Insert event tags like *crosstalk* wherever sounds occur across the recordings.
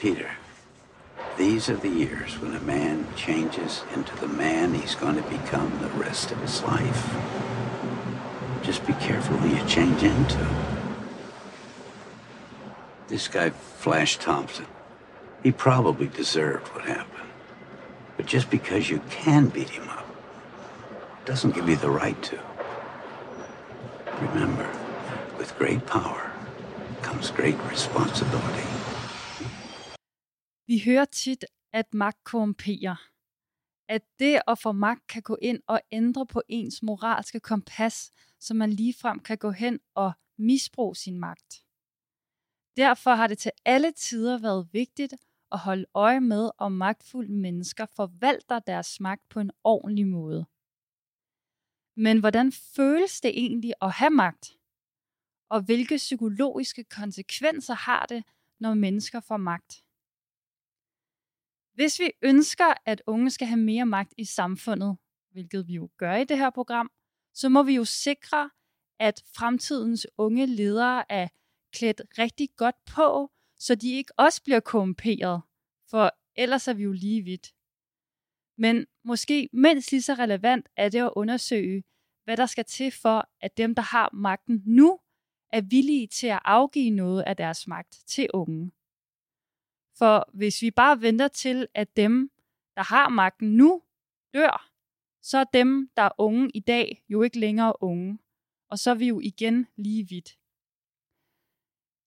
Peter, these are the years when a man changes into the man he's going to become the rest of his life. Just be careful who you change into. This guy, Flash Thompson, he probably deserved what happened. But just because you can beat him up doesn't give you the right to. Remember, with great power comes great responsibility. Vi hører tit, at magt korrumperer. At det at få magt kan gå ind og ændre på ens moralske kompas, så man ligefrem kan gå hen og misbruge sin magt. Derfor har det til alle tider været vigtigt at holde øje med, om magtfulde mennesker forvalter deres magt på en ordentlig måde. Men hvordan føles det egentlig at have magt? Og hvilke psykologiske konsekvenser har det, når mennesker får magt? Hvis vi ønsker, at unge skal have mere magt i samfundet, hvilket vi jo gør i det her program, så må vi jo sikre, at fremtidens unge ledere er klædt rigtig godt på, så de ikke også bliver korrumperet, for ellers er vi jo lige vidt. Men måske mindst lige så relevant er det at undersøge, hvad der skal til for, at dem, der har magten nu, er villige til at afgive noget af deres magt til unge. For hvis vi bare venter til, at dem, der har magten nu, dør, så er dem, der er unge i dag, jo ikke længere unge. Og så er vi jo igen lige vidt.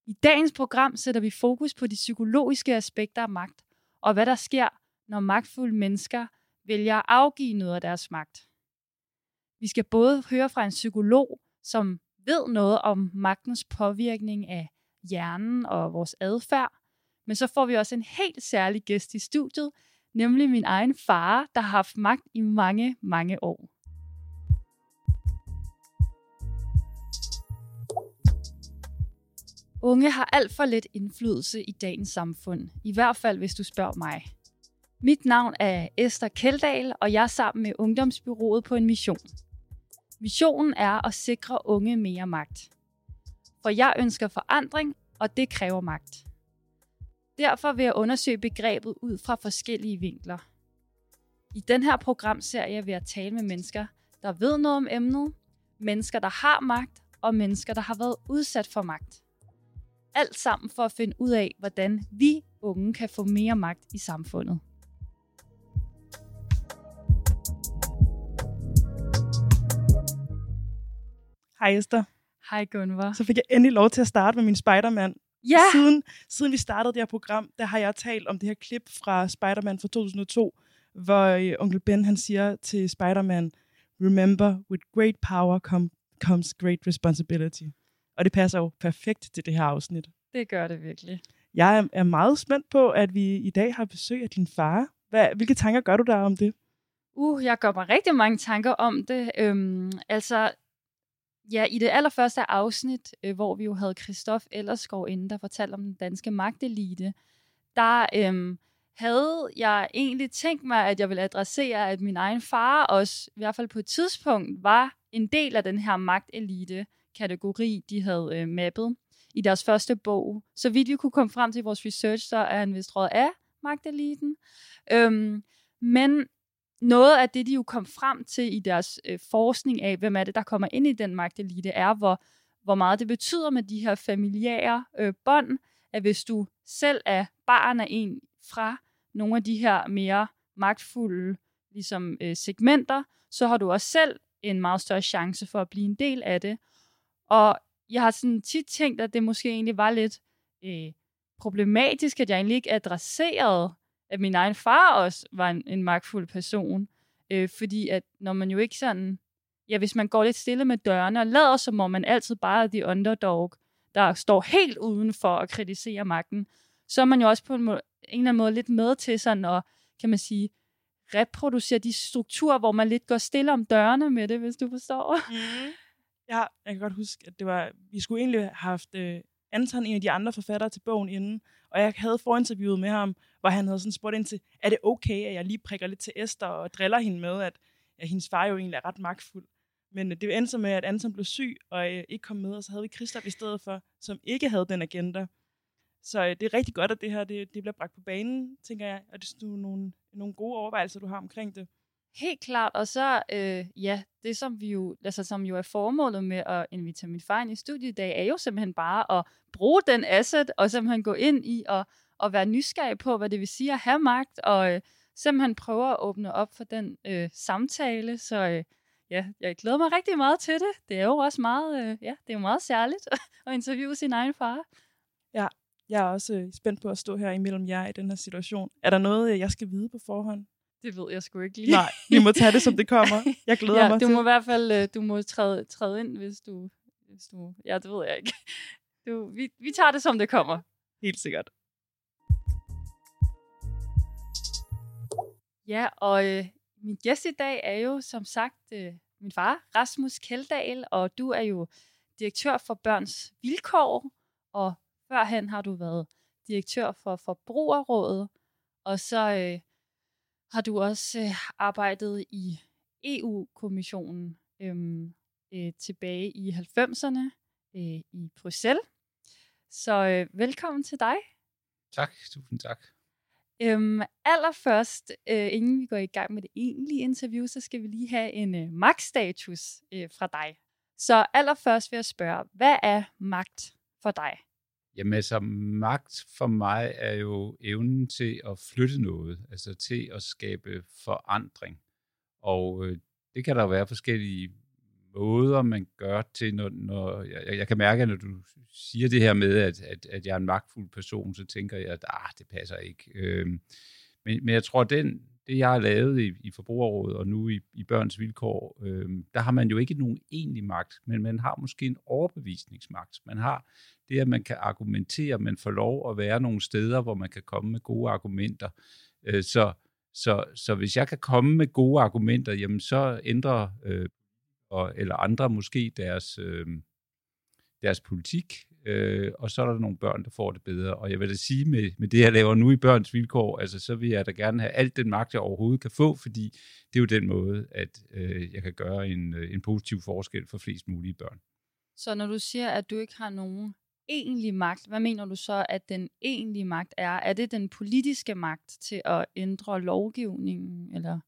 I dagens program sætter vi fokus på de psykologiske aspekter af magt, og hvad der sker, når magtfulde mennesker vælger at afgive noget af deres magt. Vi skal både høre fra en psykolog, som ved noget om magtens påvirkning af hjernen og vores adfærd, men så får vi også en helt særlig gæst i studiet, nemlig min egen far, der har haft magt i mange, mange år. Unge har alt for lidt indflydelse i dagens samfund, i hvert fald hvis du spørger mig. Mit navn er Esther Keldal, og jeg er sammen med Ungdomsbyrået på en mission. Missionen er at sikre unge mere magt. For jeg ønsker forandring, og det kræver magt. Derfor vil jeg undersøge begrebet ud fra forskellige vinkler. I den her programserie vil jeg tale med mennesker, der ved noget om emnet, mennesker, der har magt, og mennesker, der har været udsat for magt. Alt sammen for at finde ud af, hvordan vi unge kan få mere magt i samfundet. Hej Esther. Hej Gunvar. Så fik jeg endelig lov til at starte med min Spider-Man. Ja! Siden, siden vi startede det her program, der har jeg talt om det her klip fra Spider-Man fra 2002, hvor øh, onkel Ben han siger til Spider-Man, Remember, with great power come, comes great responsibility. Og det passer jo perfekt til det her afsnit. Det gør det virkelig. Jeg er, er meget spændt på, at vi i dag har besøg af din far. Hvad, hvilke tanker gør du der om det? Uh, jeg gør mig rigtig mange tanker om det. Øhm, altså, ja, i det allerførste afsnit, øh, hvor vi jo havde Christoph Ellerskov inde, der fortalte om den danske magtelite, der øhm, havde jeg egentlig tænkt mig, at jeg ville adressere, at min egen far også, i hvert fald på et tidspunkt, var en del af den her magtelite-kategori, de havde øh, mappet i deres første bog. Så vidt vi kunne komme frem til vores research, så er han vist råd af magteliten. Øhm, men noget af det, de jo kom frem til i deres øh, forskning af, hvem er det, der kommer ind i den magtelite, er, hvor, hvor meget det betyder med de her familiære øh, bånd, at hvis du selv er barn af en fra nogle af de her mere magtfulde ligesom, øh, segmenter, så har du også selv en meget større chance for at blive en del af det. Og jeg har sådan tit tænkt, at det måske egentlig var lidt øh, problematisk, at jeg egentlig ikke adresserede at min egen far også var en, en magtfuld person. Øh, fordi at når man jo ikke sådan, ja, hvis man går lidt stille med dørene og lader som om man altid bare er de underdog, der står helt uden for at kritisere magten, så er man jo også på en, måde, en eller anden måde lidt med til sådan at, kan man sige, reproducere de strukturer, hvor man lidt går stille om dørene med det, hvis du forstår. Mm. Ja, jeg kan godt huske, at det var, vi skulle egentlig have haft øh, Anton, en af de andre forfattere til bogen inden, og jeg havde forinterviewet med ham, hvor han havde sådan spurgt ind til, er det okay, at jeg lige prikker lidt til Esther og driller hende med, at, at hendes far jo egentlig er ret magtfuld. Men øh, det endte så med, at Anton blev syg og øh, ikke kom med, og så havde vi Christoph i stedet for, som ikke havde den agenda. Så øh, det er rigtig godt, at det her det, det bliver bragt på banen, tænker jeg. Og det er nogle, nogle gode overvejelser, du har omkring det. Helt klart, og så, øh, ja, det som vi jo, altså som jo er formålet med at invitere min far ind i studiet i dag, er jo simpelthen bare at bruge den asset, og simpelthen gå ind i og, og være nysgerrig på, hvad det vil sige at have magt, og øh, simpelthen prøve at åbne op for den øh, samtale, så øh, ja, jeg glæder mig rigtig meget til det. Det er jo også meget, øh, ja, det er jo meget særligt *laughs* at interviewe sin egen far. Ja, jeg er også øh, spændt på at stå her imellem jer i den her situation. Er der noget, øh, jeg skal vide på forhånd? Det ved jeg sgu ikke lige. Nej, vi må tage det, som det kommer. Jeg glæder ja, mig du til. må i hvert fald øh, du må træde, træde ind, hvis du, hvis du... Ja, det ved jeg ikke. Du, vi, vi tager det, som det kommer. Helt sikkert. Ja, og øh, min gæst i dag er jo som sagt øh, min far, Rasmus Keldahl, og du er jo direktør for Børns Vilkår, og førhen har du været direktør for Forbrugerrådet, og så øh, har du også øh, arbejdet i EU-kommissionen øh, øh, tilbage i 90'erne øh, i Bruxelles. Så øh, velkommen til dig. Tak, tusind tak. Øhm, allerførst, øh, inden vi går i gang med det egentlige interview, så skal vi lige have en øh, magtstatus øh, fra dig. Så allerførst vil jeg spørge, hvad er magt for dig? Jamen altså, magt for mig er jo evnen til at flytte noget, altså til at skabe forandring. Og øh, det kan der være forskellige måder, man gør til, når, når jeg, jeg kan mærke, at når du siger det her med, at, at, at jeg er en magtfuld person, så tænker jeg, at ah, det passer ikke. Øh, men, men jeg tror, at den, det jeg har lavet i, i Forbrugerrådet og nu i, i Børns Vilkår, øh, der har man jo ikke nogen egentlig magt, men man har måske en overbevisningsmagt. Man har det, at man kan argumentere, man får lov at være nogle steder, hvor man kan komme med gode argumenter. Øh, så, så, så hvis jeg kan komme med gode argumenter, jamen så ændrer øh, og, eller andre måske deres, øh, deres politik, øh, og så er der nogle børn, der får det bedre. Og jeg vil da sige, med, med det, jeg laver nu i børns vilkår, altså, så vil jeg da gerne have alt den magt, jeg overhovedet kan få, fordi det er jo den måde, at øh, jeg kan gøre en, øh, en positiv forskel for flest mulige børn. Så når du siger, at du ikke har nogen egentlige magt, hvad mener du så, at den egentlige magt er? Er det den politiske magt til at ændre lovgivningen, eller...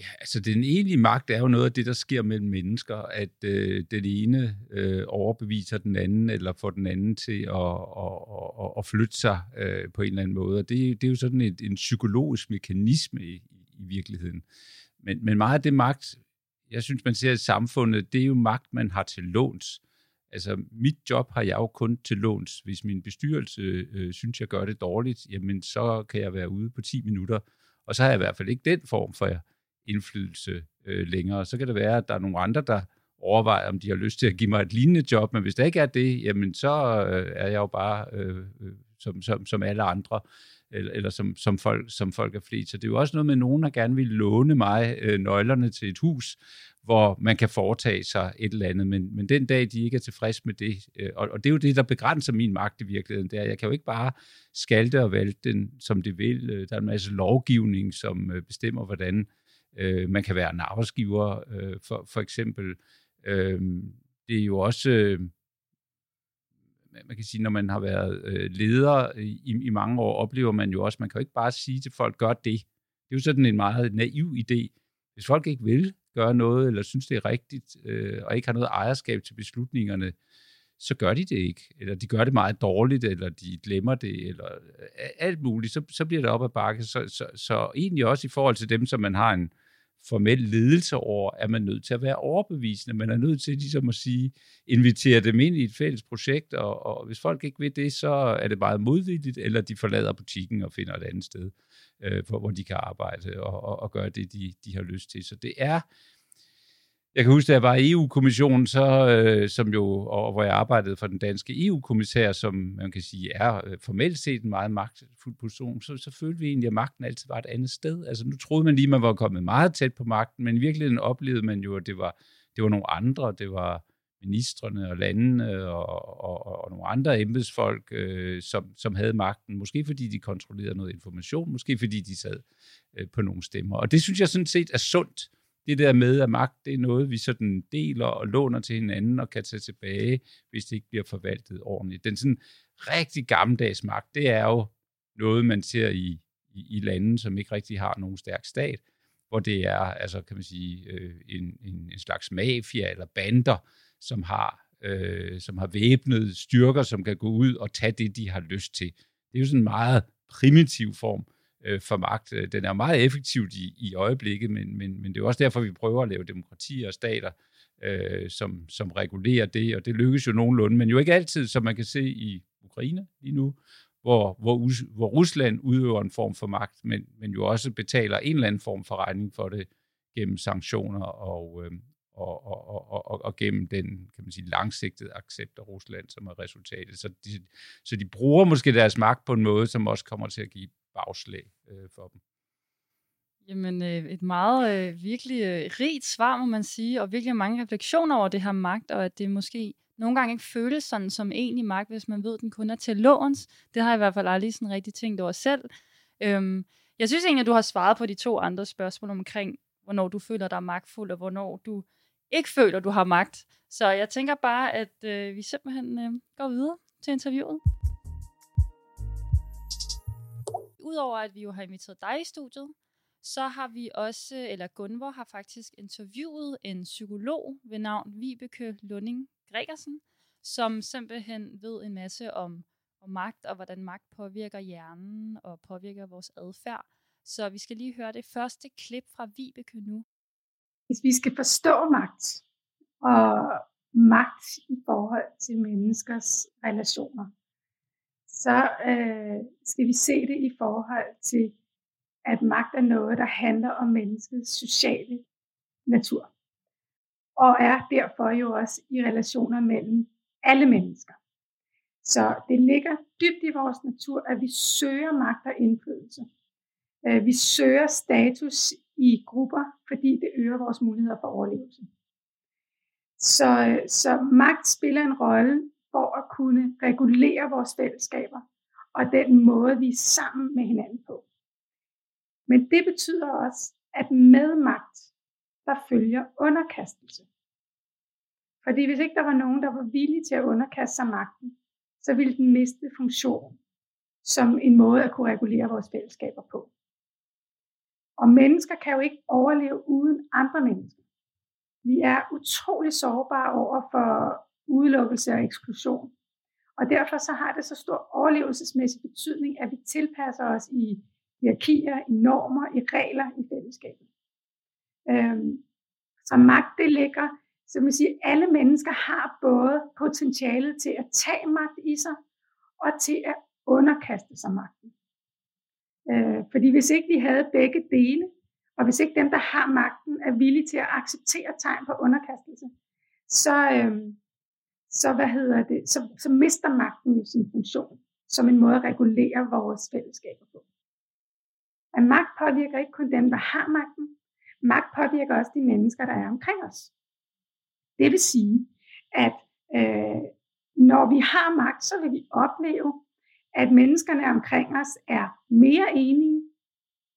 Ja, altså den egentlige magt er jo noget af det, der sker mellem mennesker, at øh, den ene øh, overbeviser den anden, eller får den anden til at, at, at, at flytte sig øh, på en eller anden måde. Og det, det er jo sådan et, en psykologisk mekanisme i, i virkeligheden. Men, men meget af det magt, jeg synes, man ser i samfundet, det er jo magt, man har til låns. Altså, mit job har jeg jo kun til låns. Hvis min bestyrelse øh, synes, jeg gør det dårligt, jamen så kan jeg være ude på 10 minutter. Og så har jeg i hvert fald ikke den form for indflydelse øh, længere. Så kan det være, at der er nogle andre, der overvejer, om de har lyst til at give mig et lignende job, men hvis der ikke er det, jamen så øh, er jeg jo bare øh, øh, som, som, som alle andre, eller, eller som, som, folk, som folk er flest. Så det er jo også noget med, at nogen der gerne vil låne mig øh, nøglerne til et hus, hvor man kan foretage sig et eller andet, men, men den dag, de ikke er tilfreds med det, øh, og, og det er jo det, der begrænser min magt i virkeligheden, det er, jeg kan jo ikke bare skalte og vælte den, som det vil. Øh, der er en masse lovgivning, som øh, bestemmer, hvordan Øh, man kan være en arbejdsgiver, øh, for, for eksempel. Øh, det er jo også, øh, man kan sige, når man har været øh, leder i, i mange år, oplever man jo også, man kan jo ikke bare sige til folk, gør det. Det er jo sådan en meget naiv idé. Hvis folk ikke vil gøre noget, eller synes, det er rigtigt, øh, og ikke har noget ejerskab til beslutningerne, så gør de det ikke. Eller de gør det meget dårligt, eller de glemmer det, eller øh, alt muligt. Så, så bliver det op ad bakke. Så, så, så egentlig også i forhold til dem, som man har en, formel ledelse over, er man nødt til at være overbevisende. Man er nødt til ligesom at sige, invitere dem ind i et fælles projekt, og, og hvis folk ikke vil det, så er det meget modvilligt, eller de forlader butikken og finder et andet sted, øh, hvor de kan arbejde og, og, og gøre det, de, de har lyst til. Så det er jeg kan huske, da jeg var i EU-kommissionen, så, øh, som jo, og hvor jeg arbejdede for den danske EU-kommissær, som man kan sige er øh, formelt set en meget magtfuld position, så, så følte vi egentlig, at magten altid var et andet sted. Altså nu troede man lige, at man var kommet meget tæt på magten, men i virkeligheden oplevede man jo, at det var, det var nogle andre, det var ministerne og landene og, og, og, og nogle andre embedsfolk, øh, som, som havde magten. Måske fordi de kontrollerede noget information, måske fordi de sad øh, på nogle stemmer. Og det synes jeg sådan set er sundt det der med, at magt det er noget, vi sådan deler og låner til hinanden og kan tage tilbage, hvis det ikke bliver forvaltet ordentligt. Den sådan rigtig gammeldags magt, det er jo noget, man ser i, i, i lande, som ikke rigtig har nogen stærk stat, hvor det er, altså kan man sige, øh, en, en, en slags mafia eller bander, som har, øh, som har væbnede styrker, som kan gå ud og tage det, de har lyst til. Det er jo sådan en meget primitiv form øh, for magt. Øh, den er meget effektiv i, i øjeblikket, men, men, men det er også derfor, vi prøver at lave demokrati og stater, øh, som, som regulerer det, og det lykkes jo nogenlunde, men jo ikke altid, som man kan se i Ukraine lige nu, hvor, hvor, hvor Rusland udøver en form for magt, men, men jo også betaler en eller anden form for regning for det gennem sanktioner og, øh, og, og, og, og, og gennem den kan man sige, langsigtede accept af Rusland, som er resultatet. Så de, så de bruger måske deres magt på en måde, som også kommer til at give bagslag øh, for dem. Jamen, øh, et meget øh, virkelig øh, rigt svar, må man sige, og virkelig mange refleksioner over det her magt, og at det måske nogle gange ikke føles sådan som egentlig magt, hvis man ved, at den kun er til låns. Det har jeg i hvert fald aldrig sådan rigtig tænkt over selv. Øhm, jeg synes egentlig, at du har svaret på de to andre spørgsmål omkring, hvornår du føler dig magtfuld, og hvornår du ikke føler, du har magt. Så jeg tænker bare, at øh, vi simpelthen øh, går videre til interviewet. Udover at vi jo har inviteret dig i studiet, så har vi også, eller Gunvor har faktisk interviewet en psykolog ved navn Vibeke Lunding Gregersen, som simpelthen ved en masse om, om magt og hvordan magt påvirker hjernen og påvirker vores adfærd. Så vi skal lige høre det første klip fra Vibeke nu. Hvis vi skal forstå magt og magt i forhold til menneskers relationer, så øh, skal vi se det i forhold til, at magt er noget, der handler om menneskets sociale natur og er derfor jo også i relationer mellem alle mennesker. Så det ligger dybt i vores natur, at vi søger magt og indflydelse. Øh, vi søger status i grupper, fordi det øger vores muligheder for overlevelse. Så, øh, så magt spiller en rolle for at kunne regulere vores fællesskaber og den måde, vi er sammen med hinanden på. Men det betyder også, at med magt, der følger underkastelse. Fordi hvis ikke der var nogen, der var villige til at underkaste sig magten, så ville den miste funktion som en måde at kunne regulere vores fællesskaber på. Og mennesker kan jo ikke overleve uden andre mennesker. Vi er utrolig sårbare over for udelukkelse og eksklusion. Og derfor så har det så stor overlevelsesmæssig betydning, at vi tilpasser os i hierarkier, i normer, i regler i fællesskabet. Øhm, så magt det ligger så man siger, alle mennesker har både potentialet til at tage magt i sig, og til at underkaste sig magten. Øh, fordi hvis ikke vi havde begge dele, og hvis ikke dem, der har magten, er villige til at acceptere tegn på underkastelse, så, øh, så, hvad hedder det, så, så mister magten jo sin funktion som en måde at regulere vores fællesskaber på. At magt påvirker ikke kun dem, der har magten, magt påvirker også de mennesker, der er omkring os. Det vil sige, at øh, når vi har magt, så vil vi opleve, at menneskerne omkring os er mere enige,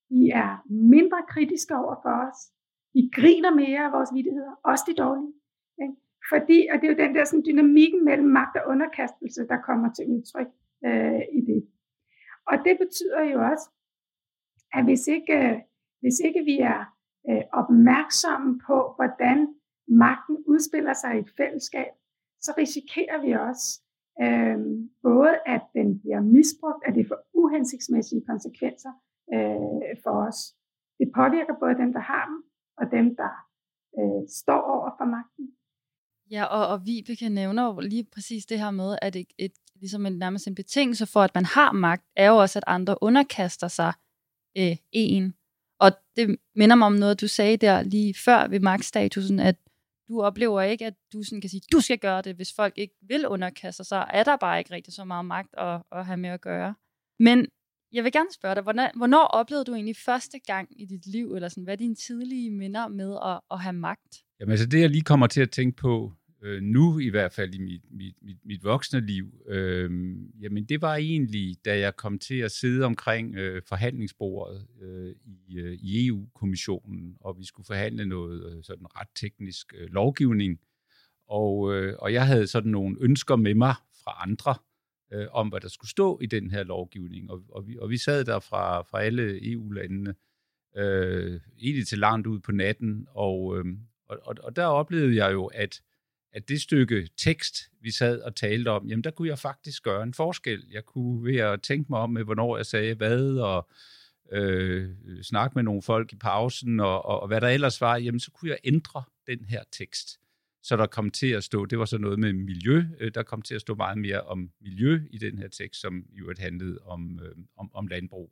de er mindre kritiske over for os, de griner mere af vores vidtigheder, også de dårlige. Ikke? Fordi, og det er jo den der sådan, dynamikken mellem magt og underkastelse, der kommer til udtryk øh, i det. Og det betyder jo også, at hvis ikke, øh, hvis ikke vi er øh, opmærksomme på, hvordan magten udspiller sig i et fællesskab, så risikerer vi også øh, både, at den bliver misbrugt, at det får uhensigtsmæssige konsekvenser øh, for os. Det påvirker både dem, der har dem, og dem, der øh, står over for magten. Ja, og, og kan nævner jo lige præcis det her med, at et, et, ligesom en, nærmest en betingelse for, at man har magt, er jo også, at andre underkaster sig øh, en. Og det minder mig om noget, du sagde der lige før ved magtstatusen, at du oplever ikke, at du sådan kan sige, du skal gøre det, hvis folk ikke vil underkaste sig, er der bare ikke rigtig så meget magt at, at have med at gøre. Men jeg vil gerne spørge dig, hvornår, hvornår oplevede du egentlig første gang i dit liv, eller sådan, hvad er dine tidlige minder med at, at have magt? Jamen altså det, jeg lige kommer til at tænke på, øh, nu i hvert fald i mit, mit, mit, mit voksne liv, øh, jamen det var egentlig, da jeg kom til at sidde omkring øh, forhandlingsbordet øh, i, øh, i EU-kommissionen, og vi skulle forhandle noget øh, sådan ret teknisk øh, lovgivning, og, øh, og jeg havde sådan nogle ønsker med mig fra andre, øh, om hvad der skulle stå i den her lovgivning, og, og, vi, og vi sad der fra, fra alle EU-landene, øh, egentlig til langt ud på natten, og, øh, og, og, og der oplevede jeg jo, at at det stykke tekst, vi sad og talte om, jamen der kunne jeg faktisk gøre en forskel. Jeg kunne ved at tænke mig om, med hvornår jeg sagde hvad, og øh, snakke med nogle folk i pausen, og, og, og hvad der ellers var, jamen så kunne jeg ændre den her tekst. Så der kom til at stå, det var så noget med miljø, øh, der kom til at stå meget mere om miljø i den her tekst, som jo handlede om, øh, om, om landbrug.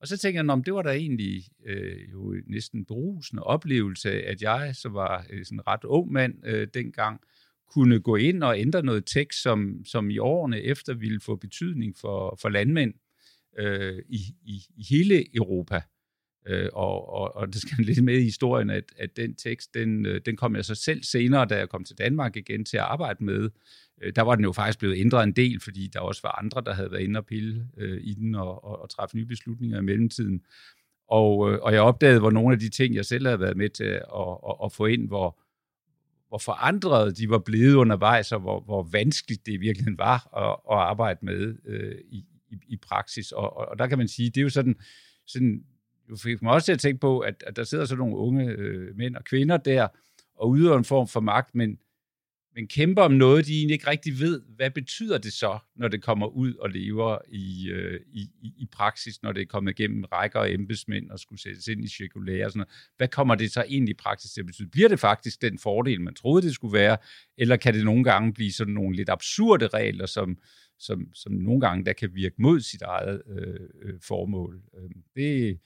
Og så tænker jeg, at det var da egentlig øh, jo næsten berusende oplevelse, at jeg, som var øh, sådan en ret ung mand øh, dengang, kunne gå ind og ændre noget tekst, som, som i årene efter ville få betydning for, for landmænd øh, i, i, i hele Europa. Øh, og, og, og det skal *laughs* lidt med i historien, at, at den tekst, den, øh, den kom jeg så selv senere, da jeg kom til Danmark igen til at arbejde med. Øh, der var den jo faktisk blevet ændret en del, fordi der også var andre, der havde været inde og pille øh, i den og, og, og træffe nye beslutninger i mellemtiden. Og, øh, og jeg opdagede, hvor nogle af de ting, jeg selv havde været med til at, at, at få ind, hvor, hvor forandret de var blevet undervejs, og hvor, hvor vanskeligt det i virkeligheden var at, at arbejde med øh, i, i, i praksis. Og, og, og der kan man sige, det er jo sådan, sådan du fik mig også til at tænke på, at, at der sidder sådan nogle unge øh, mænd og kvinder der, og udøver en form for magt, men, men kæmper om noget, de egentlig ikke rigtig ved. Hvad betyder det så, når det kommer ud og lever i, øh, i, i praksis, når det er kommet igennem rækker og embedsmænd og skulle sættes ind i cirkulære og sådan noget. Hvad kommer det så egentlig i praksis til at betyde? Bliver det faktisk den fordel, man troede, det skulle være, eller kan det nogle gange blive sådan nogle lidt absurde regler, som, som, som nogle gange der kan virke mod sit eget øh, øh formål? Øh, det,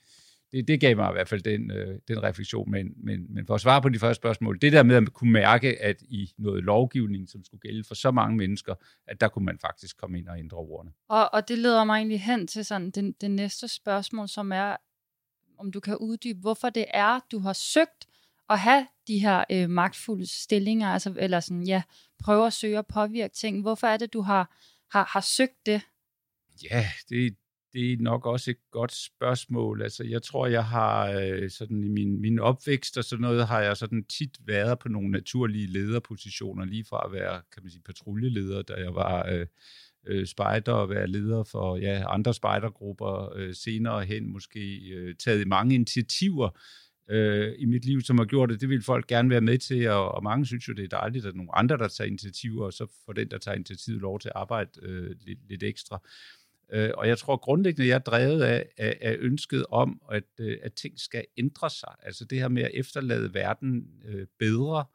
det, det gav mig i hvert fald den, øh, den refleksion. Men, men, men for at svare på de første spørgsmål, det der med at kunne mærke, at i noget lovgivning, som skulle gælde for så mange mennesker, at der kunne man faktisk komme ind og ændre ordene. Og, og det leder mig egentlig hen til sådan den, den næste spørgsmål, som er, om du kan uddybe, hvorfor det er, du har søgt at have de her øh, magtfulde stillinger, altså, eller sådan, ja, prøve at søge at påvirke ting. Hvorfor er det, du har, har, har søgt det? Ja, det, det er nok også et godt spørgsmål. Altså, jeg tror, jeg har øh, sådan i min, min opvækst og sådan noget, har jeg sådan tit været på nogle naturlige lederpositioner, lige fra at være, kan man sige, patruljeleder, da jeg var øh, øh, spejder og være leder for ja, andre spejdergrupper, øh, senere hen måske øh, taget mange initiativer øh, i mit liv, som har gjort det. Det vil folk gerne være med til, og, og mange synes jo, det er dejligt, at nogle andre, der tager initiativer, og så får den, der tager initiativet, lov til at arbejde øh, lidt, lidt ekstra. Øh, og jeg tror grundlæggende, jeg er drevet af, af, af ønsket om, at, øh, at ting skal ændre sig. Altså det her med at efterlade verden øh, bedre,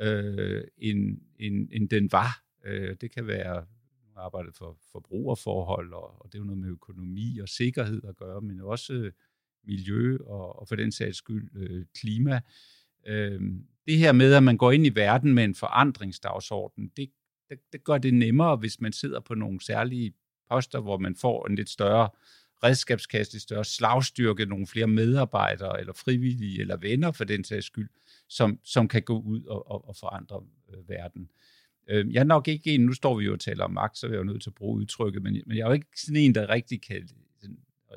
øh, end, end, end den var. Øh, det kan være arbejdet for forbrugerforhold, og, og det er jo noget med økonomi og sikkerhed at gøre, men også øh, miljø og, og for den sags skyld øh, klima. Øh, det her med, at man går ind i verden med en forandringsdagsorden, det, det, det gør det nemmere, hvis man sidder på nogle særlige poster, hvor man får en lidt større redskabskasse, lidt større slagstyrke, nogle flere medarbejdere, eller frivillige, eller venner for den sags skyld, som, som kan gå ud og, og, og forandre øh, verden. Øh, jeg er nok ikke en, nu står vi jo og taler om magt, så er jeg jo nødt til at bruge udtrykket, men, men jeg er jo ikke sådan en, der rigtig kan,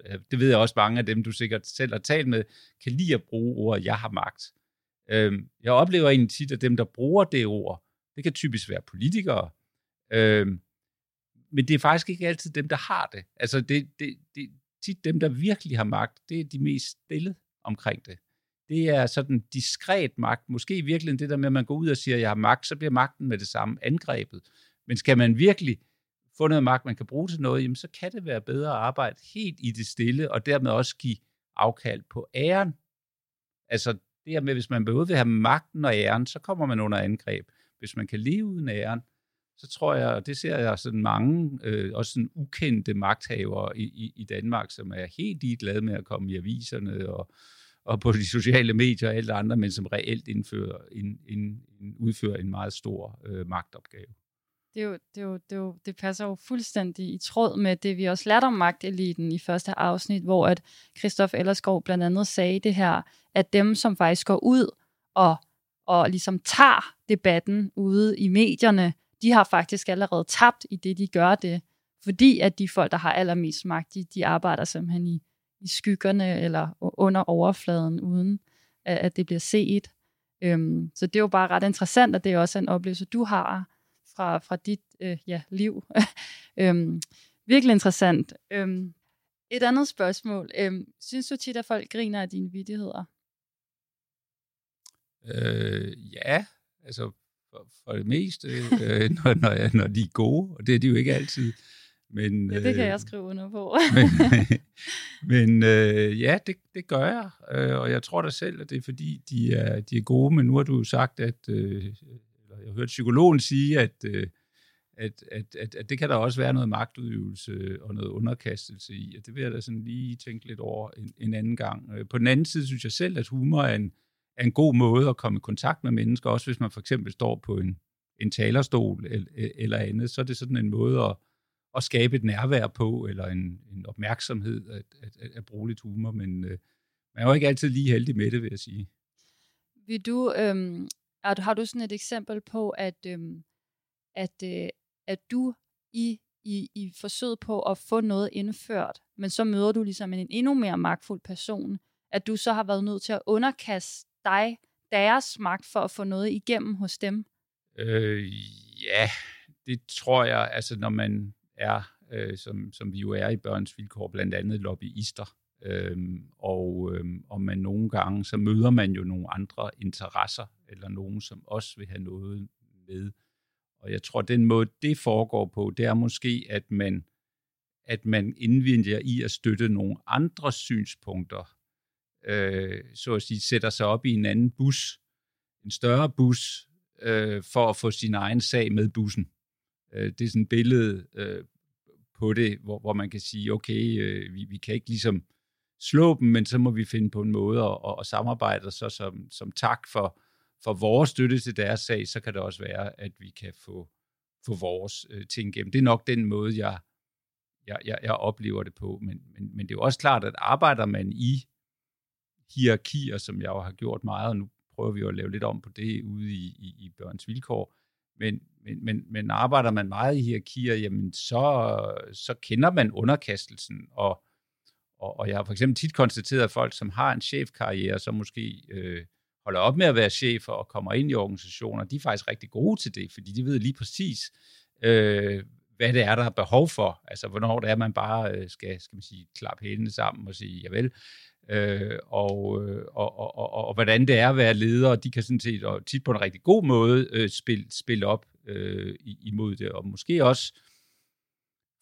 øh, det ved jeg også mange af dem, du sikkert selv har talt med, kan lide at bruge ordet, jeg har magt. Øh, jeg oplever egentlig tit, at dem, der bruger det ord, det kan typisk være politikere, øh, men det er faktisk ikke altid dem, der har det. Altså, det, det, det tit dem, der virkelig har magt, det er de mest stille omkring det. Det er sådan diskret magt. Måske i virkeligheden det der med, at man går ud og siger, at jeg har magt, så bliver magten med det samme angrebet. Men skal man virkelig få noget magt, man kan bruge til noget, jamen så kan det være bedre at arbejde helt i det stille, og dermed også give afkald på æren. Altså det her med, hvis man både vil have magten og æren, så kommer man under angreb. Hvis man kan leve uden æren, så tror jeg, og det ser jeg sådan mange, øh, også sådan ukendte magthavere i, i, i Danmark, som er helt ligeglade med at komme i aviserne og, og på de sociale medier og alt andre, men som reelt indfører, ind, ind, en, udfører en meget stor øh, magtopgave. Det, er jo, det, er jo, det, er jo, det passer jo fuldstændig i tråd med det, vi også lærte om magteliten i første afsnit, hvor at Christoph Ellerskov blandt andet sagde det her, at dem, som faktisk går ud og, og ligesom tager debatten ude i medierne, de har faktisk allerede tabt i det, de gør det, fordi at de folk, der har allermest magt, de, de arbejder simpelthen i, i skyggerne eller under overfladen, uden at, at det bliver set. Øhm, så det er jo bare ret interessant, at det er også en oplevelse, du har fra, fra dit øh, ja, liv. *laughs* øhm, virkelig interessant. Øhm, et andet spørgsmål. Øhm, synes du tit, at folk griner af dine vidigheder? Øh, ja, altså for, for det meste, øh, *laughs* når, når, når de er gode, og det er de jo ikke altid. Men, ja, det kan øh, jeg skrive under på. *laughs* men *laughs* men øh, ja, det, det gør jeg, øh, og jeg tror da selv, at det er fordi, de er, de er gode, men nu har du sagt, at øh, jeg har hørt psykologen sige, at, øh, at, at, at, at det kan der også være noget magtudøvelse og noget underkastelse i, og det vil jeg da sådan lige tænke lidt over en, en anden gang. Øh, på den anden side synes jeg selv, at humor er en, er en god måde at komme i kontakt med mennesker, også hvis man for eksempel står på en, en talerstol eller, eller andet, så er det sådan en måde at, at skabe et nærvær på, eller en, en opmærksomhed at, at, at, at bruge lidt humor, men øh, man er jo ikke altid lige heldig med det, vil jeg sige. Vil du, øhm, er, har du sådan et eksempel på, at, øhm, at, øh, at du i, i, i forsøget på at få noget indført, men så møder du ligesom en endnu mere magtfuld person, at du så har været nødt til at underkaste dig deres magt for at få noget igennem hos dem? Øh, ja, det tror jeg, altså når man er, øh, som, som vi jo er i børns vilkår, blandt andet lobbyister, Øhm, og, øhm, og man nogle gange, så møder man jo nogle andre interesser, eller nogen, som også vil have noget med. Og jeg tror, den måde, det foregår på, det er måske, at man, at man indvinder i at støtte nogle andre synspunkter, øh, så at sige, sætter sig op i en anden bus, en større bus, øh, for at få sin egen sag med bussen. Øh, det er sådan et billede øh, på det, hvor, hvor man kan sige, okay, øh, vi, vi kan ikke ligesom slå dem, men så må vi finde på en måde at, at, at samarbejde, og så som, som tak for, for vores støtte til deres sag, så kan det også være, at vi kan få, få vores øh, ting igennem. Det er nok den måde, jeg, jeg, jeg, jeg oplever det på, men, men, men det er jo også klart, at arbejder man i hierarkier, som jeg jo har gjort meget, og nu prøver vi jo at lave lidt om på det ude i, i, i børns vilkår, men, men, men, men arbejder man meget i hierarkier, jamen så, så kender man underkastelsen, og, og, og jeg har for eksempel tit konstateret, at folk, som har en chefkarriere, som måske øh, holder op med at være chefer og kommer ind i organisationer, de er faktisk rigtig gode til det, fordi de ved lige præcis, øh, hvad det er, der er behov for. Altså, hvornår det er, man bare øh, skal, skal man sige, klappe hælene sammen og sige, javel, Øh, øh, og, og, og, og, og hvordan det er at være leder, og de kan sådan set og tit på en rigtig god måde øh, spille, spille op øh, imod det, og måske også,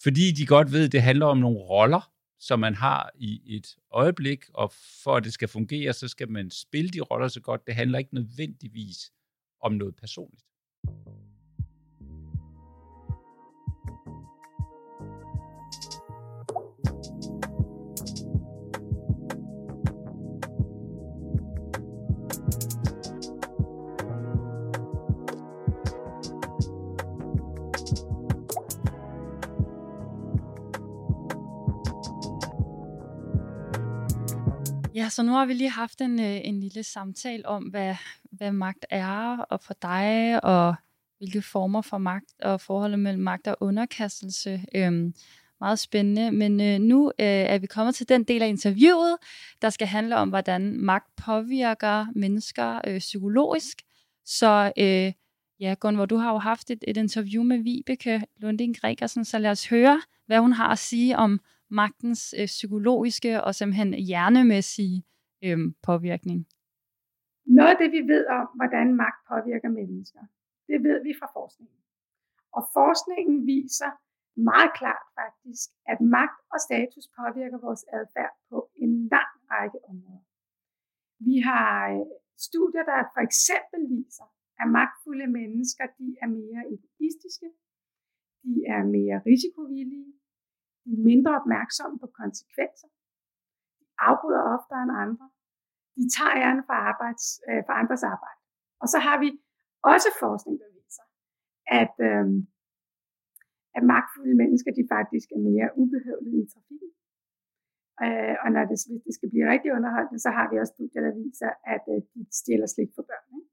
fordi de godt ved, at det handler om nogle roller, som man har i et øjeblik, og for at det skal fungere, så skal man spille de roller så godt. Det handler ikke nødvendigvis om noget personligt. Ja, så nu har vi lige haft en, øh, en lille samtale om, hvad, hvad magt er, og for dig, og hvilke former for magt, og forholdet mellem magt og underkastelse. Øhm, meget spændende. Men øh, nu øh, er vi kommet til den del af interviewet, der skal handle om, hvordan magt påvirker mennesker øh, psykologisk. Så øh, ja, Gunvor, du har jo haft et, et interview med Vibeke Lunding Gregersen, så lad os høre, hvad hun har at sige om magtens øh, psykologiske og simpelthen hjernemæssige øh, påvirkning? Noget af det, vi ved om, hvordan magt påvirker mennesker, det ved vi fra forskningen. Og forskningen viser meget klart faktisk, at magt og status påvirker vores adfærd på en lang række områder. Vi har øh, studier, der for eksempel viser, at magtfulde mennesker de er mere egoistiske, de er mere risikovillige, de er mindre opmærksomme på konsekvenser. De afbryder oftere end andre. De tager æren for, arbejds, øh, for andres arbejde. Og så har vi også forskning, der viser, at, øh, at magtfulde mennesker de faktisk er mere ubehøvlede i trafikken. Øh, og når det, hvis det skal blive rigtig underholdende, så har vi også studier, der viser, at øh, de stjæler slik for børn. Ikke?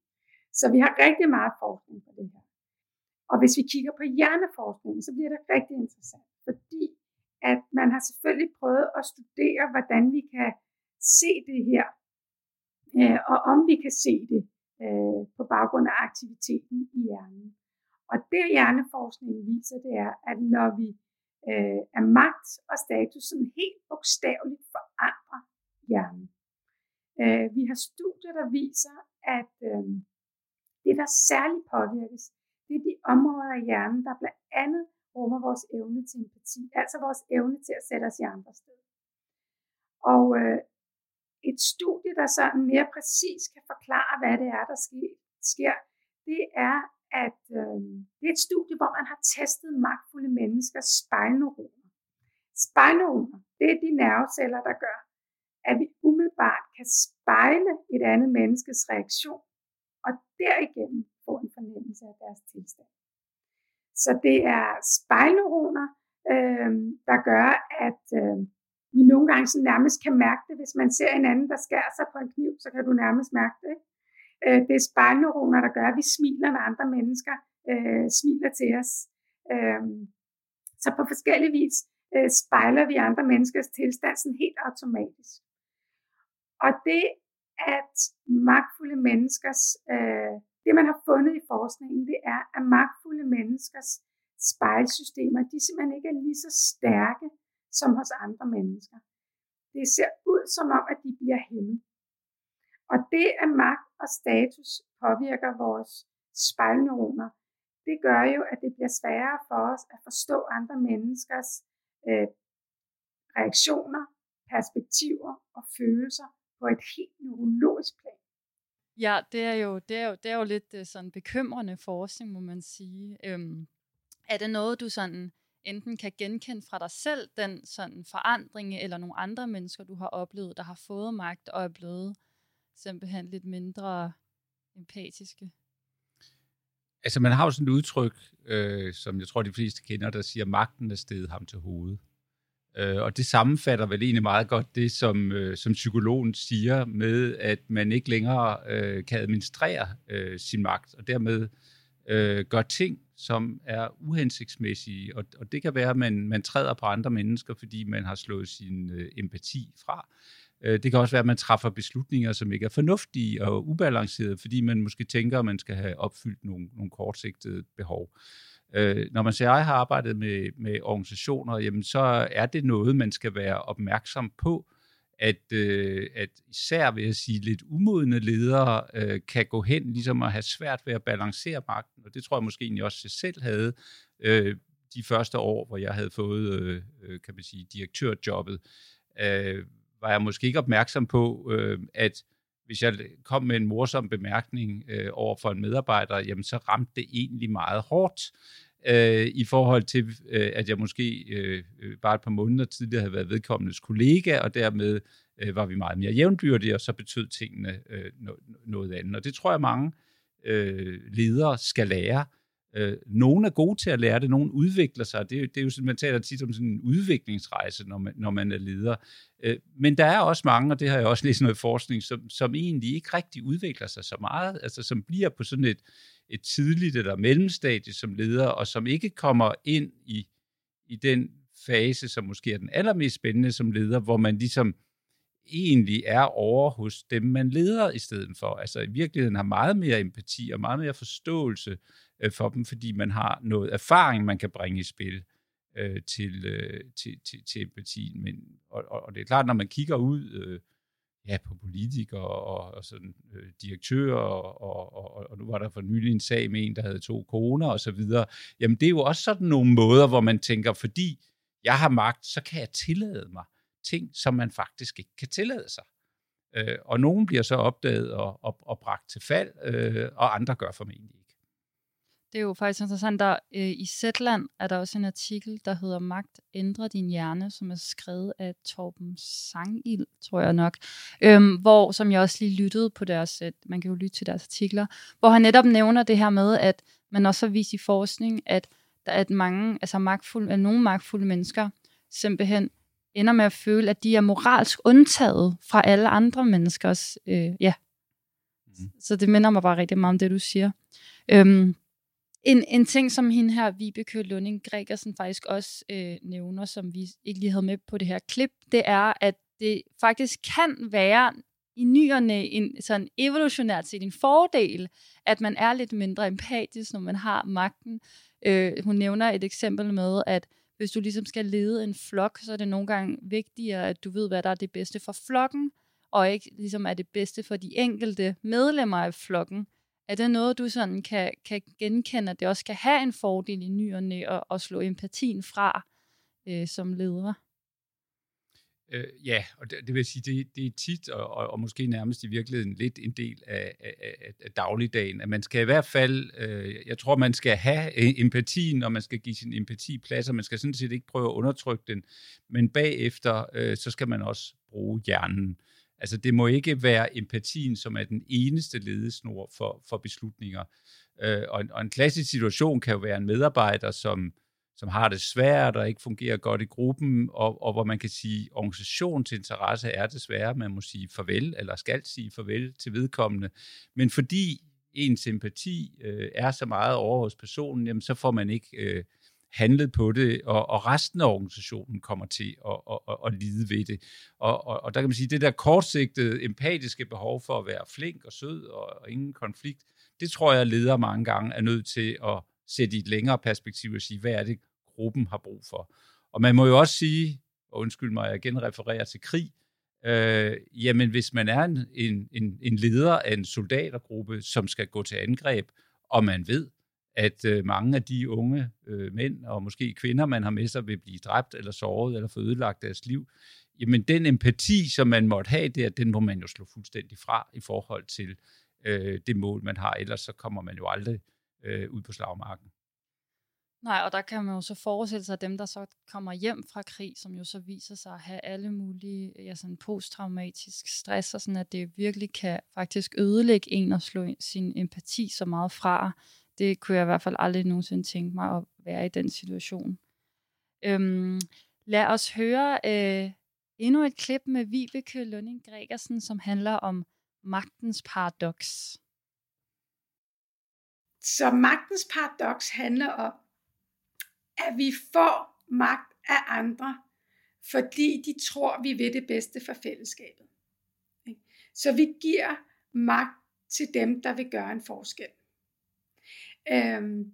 Så vi har rigtig meget forskning på det her. Og hvis vi kigger på hjerneforskningen, så bliver det rigtig interessant, fordi at man har selvfølgelig prøvet at studere, hvordan vi kan se det her, øh, og om vi kan se det øh, på baggrund af aktiviteten i hjernen. Og det hjerneforskningen viser, det er, at når vi øh, er magt og status sådan helt bogstaveligt forandrer hjernen. Øh, vi har studier, der viser, at øh, det, der særligt påvirkes, det er de områder af hjernen, der blandt andet rummer vores evne til empati, altså vores evne til at sætte os i andre sted. Og øh, et studie, der sådan mere præcis kan forklare, hvad det er, der sker, det er, at øh, det er et studie, hvor man har testet magtfulde menneskers spejlneuroner. Spejlneuroner, det er de nerveceller, der gør, at vi umiddelbart kan spejle et andet menneskes reaktion, og derigennem få en fornemmelse af deres tilstand. Så det er spejlneuroner, øh, der gør, at øh, vi nogle gange så nærmest kan mærke det. Hvis man ser en anden, der skærer sig på en kniv, så kan du nærmest mærke det. Ikke? Øh, det er spejlneuroner, der gør, at vi smiler, når andre mennesker øh, smiler til os. Øh, så på forskellige vis øh, spejler vi andre menneskers tilstand sådan helt automatisk. Og det, at magtfulde menneskers, øh, det man har fundet i forskningen, det er, at magtfulde menneskers spejlsystemer, de simpelthen ikke er lige så stærke som hos andre mennesker. Det ser ud som om, at de bliver hæmmet. Og det, at magt og status påvirker vores spejlneuroner, det gør jo, at det bliver sværere for os at forstå andre menneskers øh, reaktioner, perspektiver og følelser på et helt neurologisk plan. Ja, det er jo, det er jo, det er jo lidt øh, sådan bekymrende forskning, må man sige. Øhm, er det noget, du sådan enten kan genkende fra dig selv, den sådan forandring, eller nogle andre mennesker, du har oplevet, der har fået magt og er blevet simpelthen lidt mindre empatiske? Altså, man har jo sådan et udtryk, øh, som jeg tror, de fleste kender, der siger, magten er steget ham til hovedet. Øh, og det sammenfatter vel egentlig meget godt det, som, øh, som psykologen siger med, at man ikke længere øh, kan administrere øh, sin magt, og dermed øh, gør ting, som er uhensigtsmæssige. Og, og det kan være, at man, man træder på andre mennesker, fordi man har slået sin øh, empati fra. Øh, det kan også være, at man træffer beslutninger, som ikke er fornuftige og ubalancerede, fordi man måske tænker, at man skal have opfyldt nogle, nogle kortsigtede behov. Øh, når man siger, at jeg har arbejdet med, med organisationer, jamen så er det noget, man skal være opmærksom på, at, øh, at især vil jeg sige, lidt umodne ledere øh, kan gå hen ligesom at have svært ved at balancere magten, og det tror jeg måske egentlig også jeg selv havde øh, de første år, hvor jeg havde fået, øh, øh kan man sige, direktørjobbet, øh, var jeg måske ikke opmærksom på, øh, at hvis jeg kom med en morsom bemærkning øh, over for en medarbejder, jamen så ramte det egentlig meget hårdt øh, i forhold til, øh, at jeg måske øh, øh, bare et par måneder tidligere havde været vedkommendes kollega, og dermed øh, var vi meget mere jævnbyrdige, og så betød tingene øh, noget andet. Og det tror jeg, mange øh, ledere skal lære. Øh, nogle er gode til at lære det, nogle udvikler sig. Det, det er jo sådan, man taler tit om sådan en udviklingsrejse, når man, når man er leder. Øh, men der er også mange, og det har jeg også læst noget forskning, som, som egentlig ikke rigtig udvikler sig så meget, altså som bliver på sådan et, et tidligt eller mellemstadie som leder, og som ikke kommer ind i, i den fase, som måske er den allermest spændende som leder, hvor man ligesom egentlig er over hos dem, man leder i stedet for. Altså i virkeligheden har meget mere empati og meget mere forståelse øh, for dem, fordi man har noget erfaring, man kan bringe i spil øh, til, øh, til, til, til empatien. Men, og, og det er klart, når man kigger ud øh, ja, på politikere og, og sådan, øh, direktører, og, og, og, og nu var der for nylig en sag med en, der havde to koner og så videre. Jamen det er jo også sådan nogle måder, hvor man tænker, fordi jeg har magt, så kan jeg tillade mig ting, som man faktisk ikke kan tillade sig. Øh, og nogen bliver så opdaget og, og, og bragt til fald, øh, og andre gør formentlig. Det er jo faktisk interessant, der øh, i Zetland er der også en artikel, der hedder Magt ændrer din hjerne, som er skrevet af Torben Sangild, tror jeg nok, øhm, hvor, som jeg også lige lyttede på deres, man kan jo lytte til deres artikler, hvor han netop nævner det her med, at man også har vist i forskning, at der er mange, altså magtfulde, at nogle magtfulde mennesker simpelthen ender med at føle, at de er moralsk undtaget fra alle andre menneskers, øh, ja, Mm. Så det minder mig bare rigtig meget om det, du siger. Øhm, en, en ting, som hende her, Vibeke Lunding Gregersen, faktisk også øh, nævner, som vi ikke lige havde med på det her klip, det er, at det faktisk kan være i nyerne en sådan evolutionært set en fordel, at man er lidt mindre empatisk, når man har magten. Øh, hun nævner et eksempel med, at hvis du ligesom skal lede en flok, så er det nogle gange vigtigere, at du ved, hvad der er det bedste for flokken, og ikke ligesom er det bedste for de enkelte medlemmer af flokken. Er det noget, du sådan kan, kan genkende, at det også kan have en fordel i nyerne og, og slå empatien fra øh, som leder? Øh, ja, og det, det vil sige, det, det er tit, og, og, og måske nærmest i virkeligheden lidt en del af, af, af, dagligdagen, at man skal i hvert fald, øh, jeg tror, man skal have øh, empatien, og man skal give sin empati plads, og man skal sådan set ikke prøve at undertrykke den, men bagefter, øh, så skal man også bruge hjernen. Altså det må ikke være empatien, som er den eneste ledesnor for, for beslutninger. Øh, og, en, og en klassisk situation kan jo være en medarbejder, som som har det svært og ikke fungerer godt i gruppen, og, og hvor man kan sige, at organisationens interesse er desværre, man må sige farvel, eller skal sige farvel til vedkommende. Men fordi ens sympati øh, er så meget over hos personen, jamen, så får man ikke øh, handlet på det, og, og resten af organisationen kommer til at, at, at, at lide ved det. Og, og, og der kan man sige, det der kortsigtede, empatiske behov for at være flink og sød og, og ingen konflikt, det tror jeg, leder mange gange er nødt til at sætte i et længere perspektiv og sige, hvad er det, gruppen har brug for. Og man må jo også sige, og undskyld mig, jeg genrefererer til krig, øh, jamen hvis man er en, en, en leder af en soldatergruppe, som skal gå til angreb, og man ved, at øh, mange af de unge øh, mænd og måske kvinder, man har med sig, vil blive dræbt eller såret eller få ødelagt deres liv, jamen den empati, som man måtte have der, den må man jo slå fuldstændig fra i forhold til øh, det mål, man har. Ellers så kommer man jo aldrig øh, ud på slagmarken. Nej, og der kan man jo så forestille sig, at dem, der så kommer hjem fra krig, som jo så viser sig at have alle mulige ja, sådan posttraumatisk stress, og sådan, at det virkelig kan faktisk ødelægge en og slå sin empati så meget fra. Det kunne jeg i hvert fald aldrig nogensinde tænke mig at være i den situation. Øhm, lad os høre øh, endnu et klip med Vibeke Lønning Gregersen, som handler om magtens paradoks. Så magtens paradoks handler om, at vi får magt af andre, fordi de tror, vi vil det bedste for fællesskabet. Så vi giver magt til dem, der vil gøre en forskel. Øhm,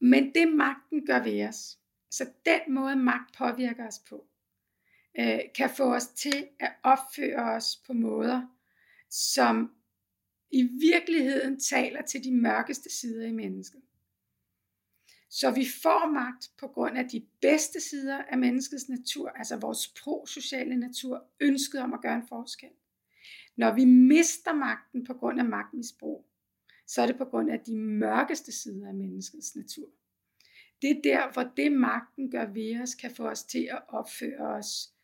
men det magten gør ved os, så den måde magt påvirker os på, øh, kan få os til at opføre os på måder, som i virkeligheden taler til de mørkeste sider i mennesket. Så vi får magt på grund af de bedste sider af menneskets natur, altså vores prosociale natur, ønsket om at gøre en forskel. Når vi mister magten på grund af magtmisbrug, så er det på grund af de mørkeste sider af menneskets natur. Det er der, hvor det magten gør ved os, kan få os til at opføre os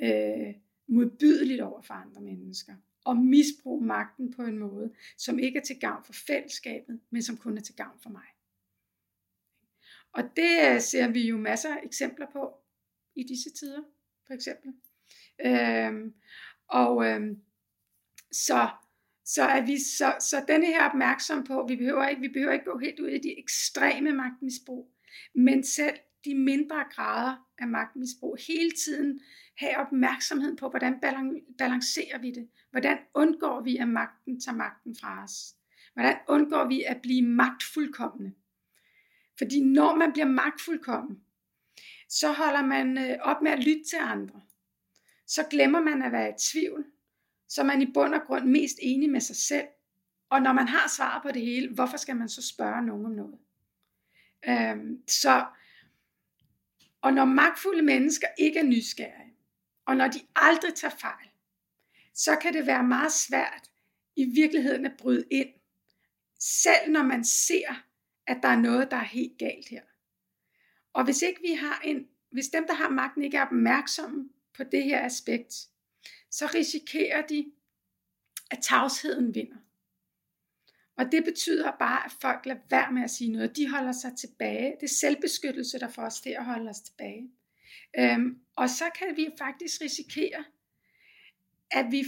øh, modbydeligt over for andre mennesker. Og misbruge magten på en måde, som ikke er til gavn for fællesskabet, men som kun er til gavn for mig. Og det øh, ser vi jo masser af eksempler på i disse tider, for eksempel. Øhm, og øhm, så, så er vi så, så denne her opmærksom på, vi behøver ikke, vi behøver ikke gå helt ud i de ekstreme magtmisbrug, men selv de mindre grader af magtmisbrug, hele tiden have opmærksomhed på, hvordan balancerer vi det? Hvordan undgår vi, at magten tager magten fra os? Hvordan undgår vi at blive magtfuldkommende? Fordi når man bliver magtfuldkommen, så holder man øh, op med at lytte til andre. Så glemmer man at være i tvivl. Så er man i bund og grund mest enig med sig selv. Og når man har svar på det hele, hvorfor skal man så spørge nogen om noget? Øhm, så, og når magtfulde mennesker ikke er nysgerrige, og når de aldrig tager fejl, så kan det være meget svært i virkeligheden at bryde ind. Selv når man ser, at der er noget, der er helt galt her. Og hvis ikke vi har en, hvis dem, der har magten, ikke er opmærksomme på det her aspekt, så risikerer de, at tavsheden vinder. Og det betyder bare, at folk lader være med at sige noget. De holder sig tilbage. Det er selvbeskyttelse, der får os til at holde os tilbage. Øhm, og så kan vi faktisk risikere, at vi,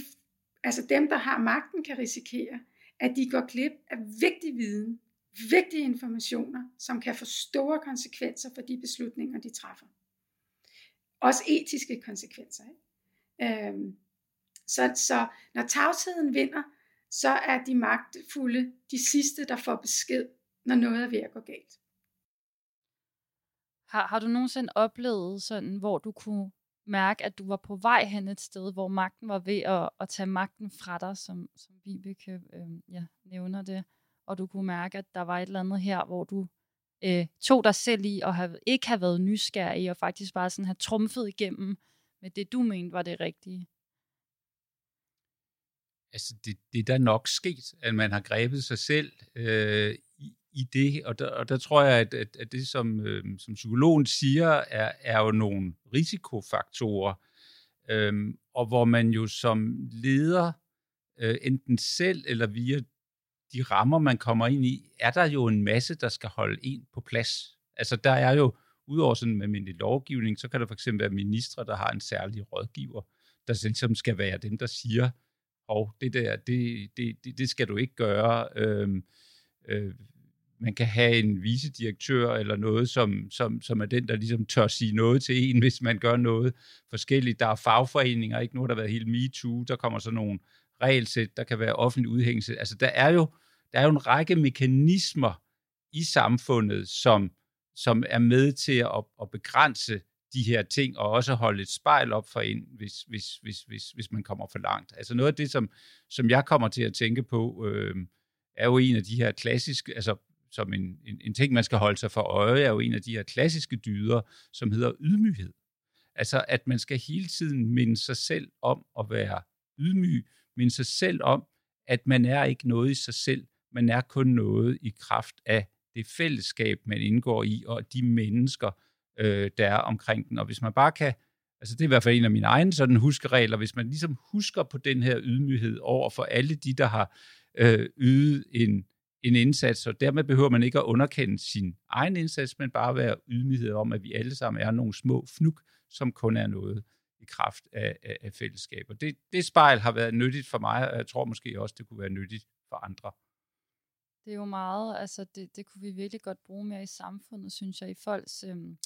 altså dem, der har magten, kan risikere, at de går glip af vigtig viden, vigtige informationer, som kan få store konsekvenser for de beslutninger, de træffer. Også etiske konsekvenser. Ikke? Øhm, så, så når tavsheden vinder, så er de magtfulde de sidste, der får besked, når noget er ved at gå galt. Har, har du nogensinde oplevet sådan, hvor du kunne mærke, at du var på vej hen et sted, hvor magten var ved at, at tage magten fra dig, som, som Vibeke øh, ja, nævner det, og du kunne mærke, at der var et eller andet her, hvor du øh, tog dig selv i og have, ikke have været nysgerrig, og faktisk bare sådan have trumfet igennem med det, du mente var det rigtige? Altså, det, det er da nok sket, at man har grebet sig selv øh, i, i det, og der, og der tror jeg, at, at, at det, som, øh, som psykologen siger, er, er jo nogle risikofaktorer, øh, og hvor man jo som leder, øh, enten selv eller via de rammer, man kommer ind i, er der jo en masse, der skal holde en på plads. Altså, der er jo, udover sådan med min lovgivning, så kan der for eksempel være ministre, der har en særlig rådgiver, der ligesom skal være dem, der siger, og det der, det, det, det, det skal du ikke gøre. Øhm, øh, man kan have en vicedirektør eller noget, som, som, som er den, der ligesom tør sige noget til en, *laughs* hvis man gør noget forskelligt. Der er fagforeninger, ikke nu har der været helt MeToo, der kommer så nogle regelsæt, der kan være offentlig udhængelse. Altså der er jo, der er jo en række mekanismer i samfundet, som, som er med til at, at begrænse de her ting, og også holde et spejl op for en, hvis, hvis, hvis, hvis, hvis man kommer for langt. Altså noget af det, som, som jeg kommer til at tænke på, øh, er jo en af de her klassiske, altså som en, en, en ting, man skal holde sig for øje, er jo en af de her klassiske dyder, som hedder ydmyghed. Altså, at man skal hele tiden minde sig selv om at være ydmyg, minde sig selv om, at man er ikke noget i sig selv, man er kun noget i kraft af det fællesskab, man indgår i, og de mennesker, øh, der er omkring den. Og hvis man bare kan, altså det er i hvert fald en af mine egne sådan huskeregler, hvis man ligesom husker på den her ydmyghed over for alle de, der har øh, ydet en, en indsats, og dermed behøver man ikke at underkende sin egen indsats, men bare være ydmyghed om, at vi alle sammen er nogle små fnuk, som kun er noget i kraft af, af, af fællesskab. Og det, det spejl har været nyttigt for mig, og jeg tror måske også, det kunne være nyttigt for andre. Det er jo meget, altså det, det kunne vi virkelig godt bruge mere i samfundet, synes jeg, i folks, øhm,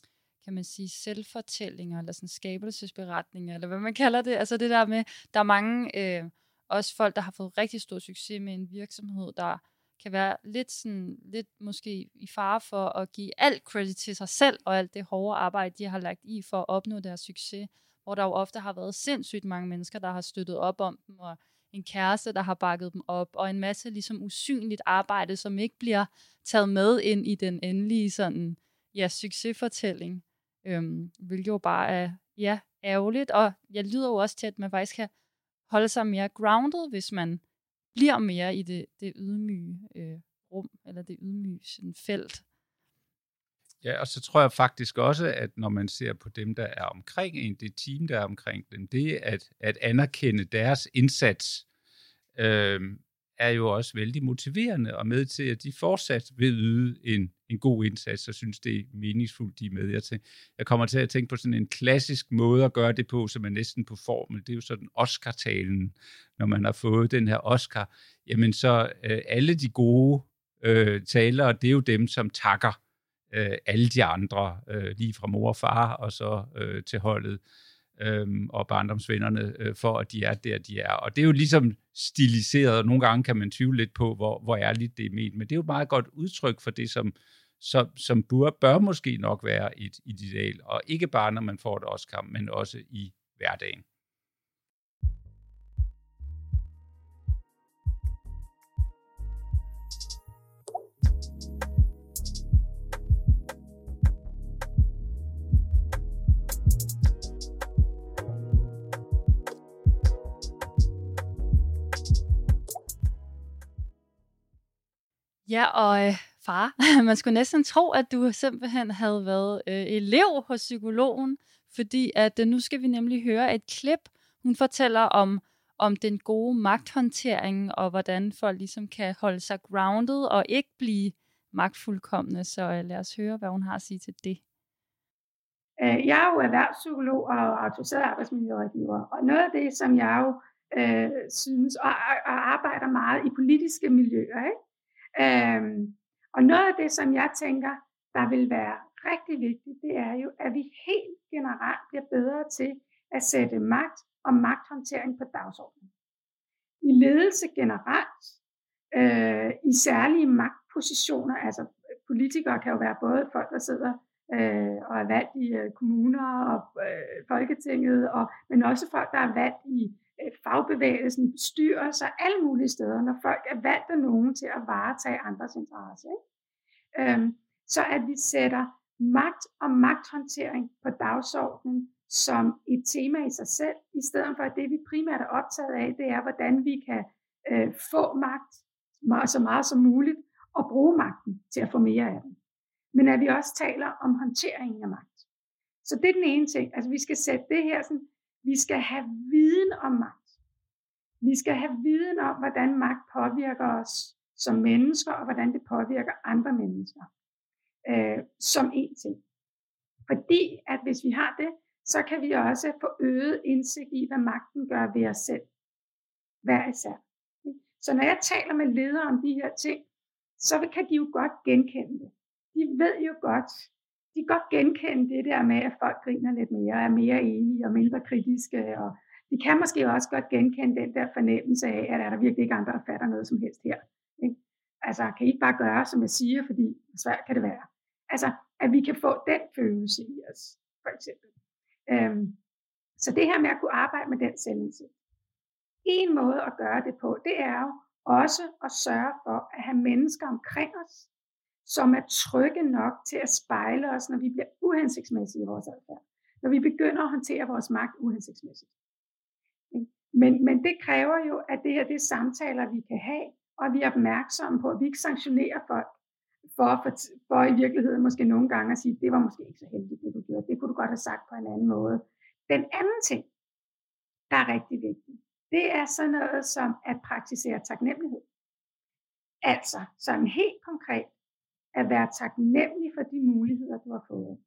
kan man sige, selvfortællinger, eller sådan skabelsesberetninger, eller hvad man kalder det. Altså det der med, der er mange, øh, også folk, der har fået rigtig stor succes med en virksomhed, der kan være lidt, sådan, lidt måske i fare for at give alt credit til sig selv, og alt det hårde arbejde, de har lagt i for at opnå deres succes, hvor der jo ofte har været sindssygt mange mennesker, der har støttet op om dem, og en kæreste, der har bakket dem op, og en masse ligesom usynligt arbejde, som ikke bliver taget med ind i den endelige sådan, ja, succesfortælling, øhm, hvilket jo bare er, ja, ærgerligt, og jeg lyder jo også til, at man faktisk kan holde sig mere grounded, hvis man bliver mere i det, det ydmyge øh, rum, eller det ydmyge sådan, felt. Ja, og så tror jeg faktisk også, at når man ser på dem, der er omkring en, det team, der er omkring dem, det at, at anerkende deres indsats, øh, er jo også vældig motiverende og med til, at de fortsat vil yde en, en god indsats, og synes, det er meningsfuldt, de er med. Jeg, tænker, jeg kommer til at tænke på sådan en klassisk måde at gøre det på, som er næsten på formel. Det er jo sådan Oscar-talen, når man har fået den her Oscar. Jamen så øh, alle de gode øh, talere, det er jo dem, som takker øh, alle de andre, øh, lige fra mor og far og så øh, til holdet øhm, og barndomsvennerne, øh, for at de er der, de er. Og det er jo ligesom stiliseret, og nogle gange kan man tvivle lidt på, hvor, hvor ærligt det er ment, men det er jo et meget godt udtryk for det, som, som, som bør, bør måske nok være et ideal, og ikke bare når man får et Oscar, men også i hverdagen. Ja, og øh, far, *laughs* man skulle næsten tro, at du simpelthen havde været øh, elev hos psykologen, fordi at øh, nu skal vi nemlig høre et klip. Hun fortæller om, om den gode magthåndtering, og hvordan folk ligesom kan holde sig grounded og ikke blive magtfuldkommende. Så øh, lad os høre, hvad hun har at sige til det. Øh, jeg er jo erhvervspsykolog og autoriseret arbejdsmiljørådgiver, og noget af det, som jeg jo øh, synes, og, og arbejder meget i politiske miljøer. Ikke? Øhm, og noget af det, som jeg tænker, der vil være rigtig vigtigt, det er jo, at vi helt generelt bliver bedre til at sætte magt og magthåndtering på dagsordenen. I ledelse generelt, øh, i særlige magtpositioner, altså øh, politikere kan jo være både folk, der sidder øh, og er valgt i øh, kommuner og øh, Folketinget, og, men også folk, der er valgt i Øh, fagbevægelsen, i bestyrelser, alle mulige steder, når folk er valgt af nogen til at varetage andres interesser. Ikke? Øhm, så at vi sætter magt og magthåndtering på dagsordenen som et tema i sig selv, i stedet for at det, vi primært er optaget af, det er, hvordan vi kan øh, få magt så meget som muligt, og bruge magten til at få mere af den. Men at vi også taler om håndteringen af magt. Så det er den ene ting. Altså vi skal sætte det her sådan, vi skal have viden om magt. Vi skal have viden om, hvordan magt påvirker os som mennesker, og hvordan det påvirker andre mennesker. Øh, som en ting. Fordi at hvis vi har det, så kan vi også få øget indsigt i, hvad magten gør ved os selv. Hver især. Så når jeg taler med ledere om de her ting, så kan de jo godt genkende det. De ved jo godt, de kan godt genkende det der med, at folk griner lidt mere, er mere enige og mindre kritiske. Og de kan måske også godt genkende den der fornemmelse af, at er der virkelig ikke andre, der fatter noget som helst her. Ikke? Altså, kan I ikke bare gøre, som jeg siger, fordi svært kan det være. Altså, at vi kan få den følelse i os, for eksempel. Øhm, så det her med at kunne arbejde med den selvindsigt. En måde at gøre det på, det er jo også at sørge for at have mennesker omkring os, som er trygge nok til at spejle os, når vi bliver uhensigtsmæssige i vores adfærd. Når vi begynder at håndtere vores magt uhensigtsmæssigt. Men, men det kræver jo, at det her det er samtaler, vi kan have, og vi er opmærksomme på, at vi ikke sanktionerer folk, for, for, for i virkeligheden måske nogle gange at sige, det var måske ikke så heldigt, det du gjorde. Det kunne du godt have sagt på en anden måde. Den anden ting, der er rigtig vigtig, det er sådan noget som at praktisere taknemmelighed. Altså, sådan helt konkret, at være taknemmelig for de muligheder, du har fået.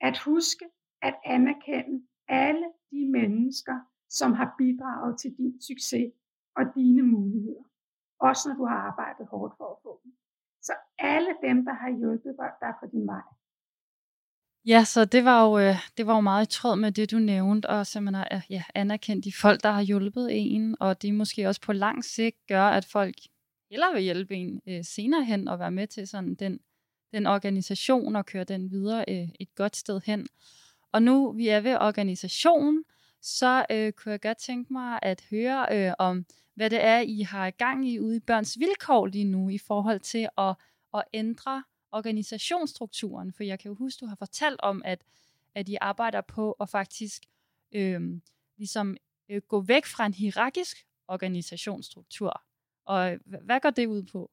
At huske at anerkende alle de mennesker, som har bidraget til din succes og dine muligheder. Også når du har arbejdet hårdt for at få dem. Så alle dem, der har hjulpet dig på din vej. Ja, så det var jo, øh, det var jo meget i tråd med det, du nævnte, og simpelthen ja, anerkendt de folk, der har hjulpet en, og det måske også på lang sigt gør, at folk eller vil hjælpe en øh, senere hen og være med til sådan den, den organisation og køre den videre øh, et godt sted hen. Og nu vi er ved organisationen, så øh, kunne jeg godt tænke mig at høre øh, om, hvad det er, I har gang i ude i børns vilkår lige nu i forhold til at, at ændre organisationsstrukturen? For jeg kan jo huske, du har fortalt om, at, at I arbejder på at faktisk øh, ligesom øh, gå væk fra en hierarkisk organisationsstruktur. Og hvad går det ud på?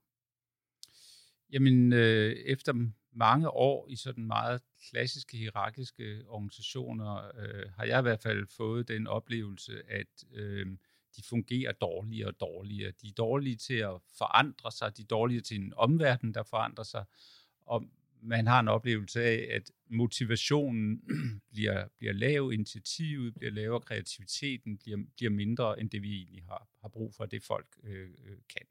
Jamen, øh, efter mange år i sådan meget klassiske hierarkiske organisationer, øh, har jeg i hvert fald fået den oplevelse, at øh, de fungerer dårligere og dårligere. De er dårlige til at forandre sig, de er dårlige til en omverden, der forandrer sig, og man har en oplevelse af, at motivationen *clears throat* bliver, bliver lav, initiativet bliver lavere, kreativiteten bliver, bliver mindre, end det vi egentlig har, har brug for, det folk øh, øh, kan.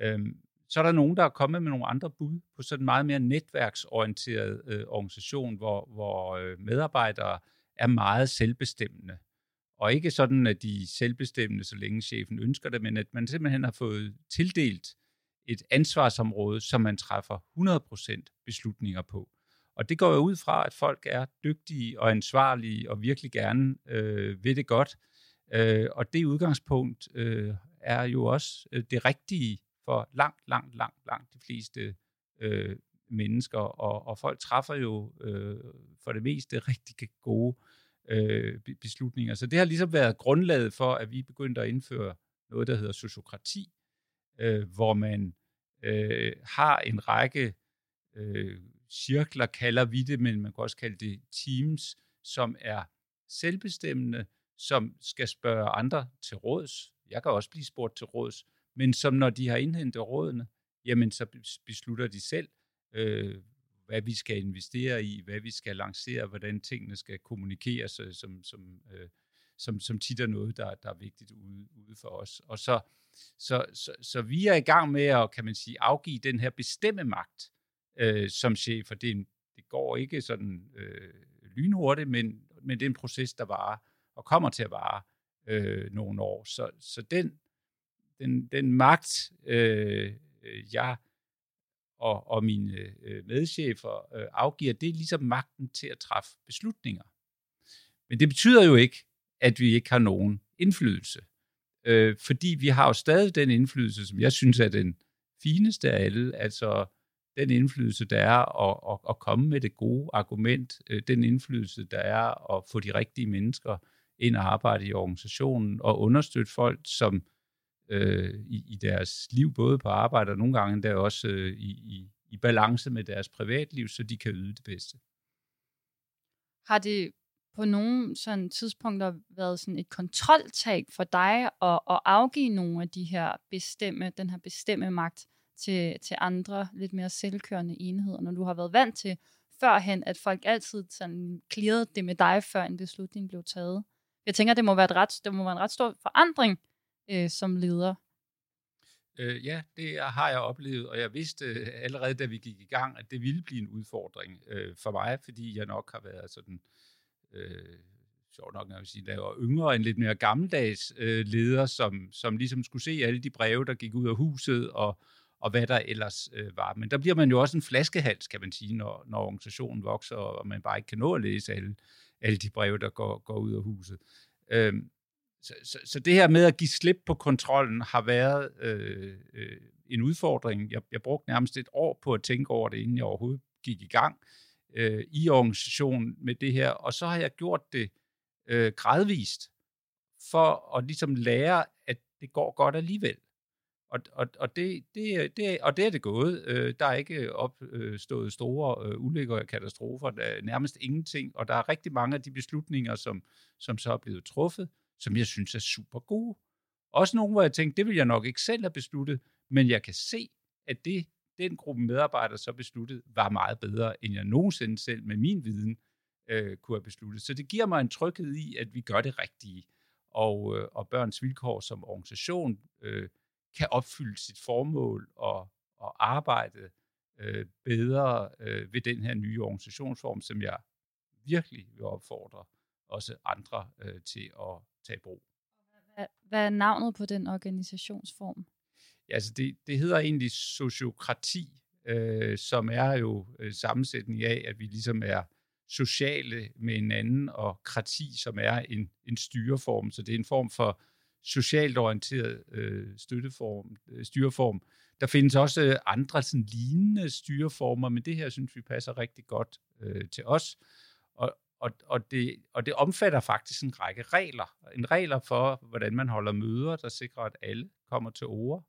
Øhm, så er der nogen, der er kommet med nogle andre bud på sådan en meget mere netværksorienteret øh, organisation, hvor, hvor øh, medarbejdere er meget selvbestemmende. Og ikke sådan, at de er selvbestemmende, så længe chefen ønsker det, men at man simpelthen har fået tildelt et ansvarsområde, som man træffer 100% beslutninger på. Og det går jo ud fra, at folk er dygtige og ansvarlige og virkelig gerne øh, ved det godt. Øh, og det udgangspunkt øh, er jo også øh, det rigtige for langt, langt, langt, langt de fleste øh, mennesker. Og, og folk træffer jo øh, for det meste rigtig gode øh, beslutninger. Så det har ligesom været grundlaget for, at vi begyndte at indføre noget, der hedder sociokrati, øh, hvor man øh, har en række øh, cirkler, kalder vi det, men man kan også kalde det teams, som er selvbestemmende, som skal spørge andre til råds. Jeg kan også blive spurgt til råds, men som når de har indhentet rådene, jamen så beslutter de selv, øh, hvad vi skal investere i, hvad vi skal lancere, hvordan tingene skal kommunikeres, øh, som, som, øh, som, som tit er noget, der, der er vigtigt ude, ude for os. Og så, så, så, så vi er i gang med at, kan man sige, afgive den her bestemme magt øh, som chef, og det, det går ikke sådan øh, lynhurtigt, men, men det er en proces, der varer og kommer til at vare øh, nogle år. Så, så den, den, den magt, øh, jeg og, og mine øh, medchefer øh, afgiver, det er ligesom magten til at træffe beslutninger. Men det betyder jo ikke, at vi ikke har nogen indflydelse. Øh, fordi vi har jo stadig den indflydelse, som jeg synes er den fineste af alle, altså den indflydelse, der er at, at, at komme med det gode argument, øh, den indflydelse, der er at få de rigtige mennesker ind og arbejde i organisationen og understøtte folk, som øh, i, i deres liv, både på arbejde og nogle gange endda også øh, i, i, i balance med deres privatliv, så de kan yde det bedste. Har det på nogle sådan tidspunkter været sådan et kontroltag for dig at, at afgive nogle af de her bestemme, den her bestemme magt til, til andre lidt mere selvkørende enheder, når du har været vant til førhen, at folk altid sådan clearede det med dig, før en beslutning blev taget. Jeg tænker, det må være, et ret, det må være en ret stor forandring øh, som leder. Øh, ja, det har jeg oplevet, og jeg vidste øh, allerede, da vi gik i gang, at det ville blive en udfordring øh, for mig, fordi jeg nok har været sådan, øh, Øh, sjovt nok, når jeg vil sige, der var yngre, en lidt mere gammeldags øh, leder, som, som ligesom skulle se alle de breve, der gik ud af huset, og, og hvad der ellers øh, var. Men der bliver man jo også en flaskehals, kan man sige, når, når organisationen vokser, og man bare ikke kan nå at læse alle, alle de breve, der går, går ud af huset. Øh, så, så, så det her med at give slip på kontrollen har været øh, øh, en udfordring. Jeg, jeg brugte nærmest et år på at tænke over det, inden jeg overhovedet gik i gang øh, Øh, i organisationen med det her, og så har jeg gjort det øh, gradvist for at ligesom lære, at det går godt alligevel. Og, og, og, det, det, det, og det er det gået. Øh, der er ikke opstået store øh, ulykker og katastrofer. Der er nærmest ingenting. Og der er rigtig mange af de beslutninger, som, som så er blevet truffet, som jeg synes er super gode. Også nogle, hvor jeg tænkte, det vil jeg nok ikke selv have besluttet, men jeg kan se, at det, den gruppe medarbejdere så besluttede, var meget bedre, end jeg nogensinde selv med min viden øh, kunne have besluttet. Så det giver mig en tryghed i, at vi gør det rigtige. Og, øh, og Børns Vilkår som organisation øh, kan opfylde sit formål og, og arbejde øh, bedre øh, ved den her nye organisationsform, som jeg virkelig vil opfordre også andre øh, til at tage brug. Hvad, hvad er navnet på den organisationsform? Ja, altså det, det hedder egentlig sociokrati, øh, som er jo øh, sammensætning af, at vi ligesom er sociale med hinanden, og krati, som er en, en styreform. Så det er en form for socialt orienteret øh, støtteform, øh, styreform. Der findes også øh, andre sådan, lignende styreformer, men det her synes vi passer rigtig godt øh, til os. Og, og, og, det, og det omfatter faktisk en række regler. En regler for, hvordan man holder møder, der sikrer, at alle kommer til ord.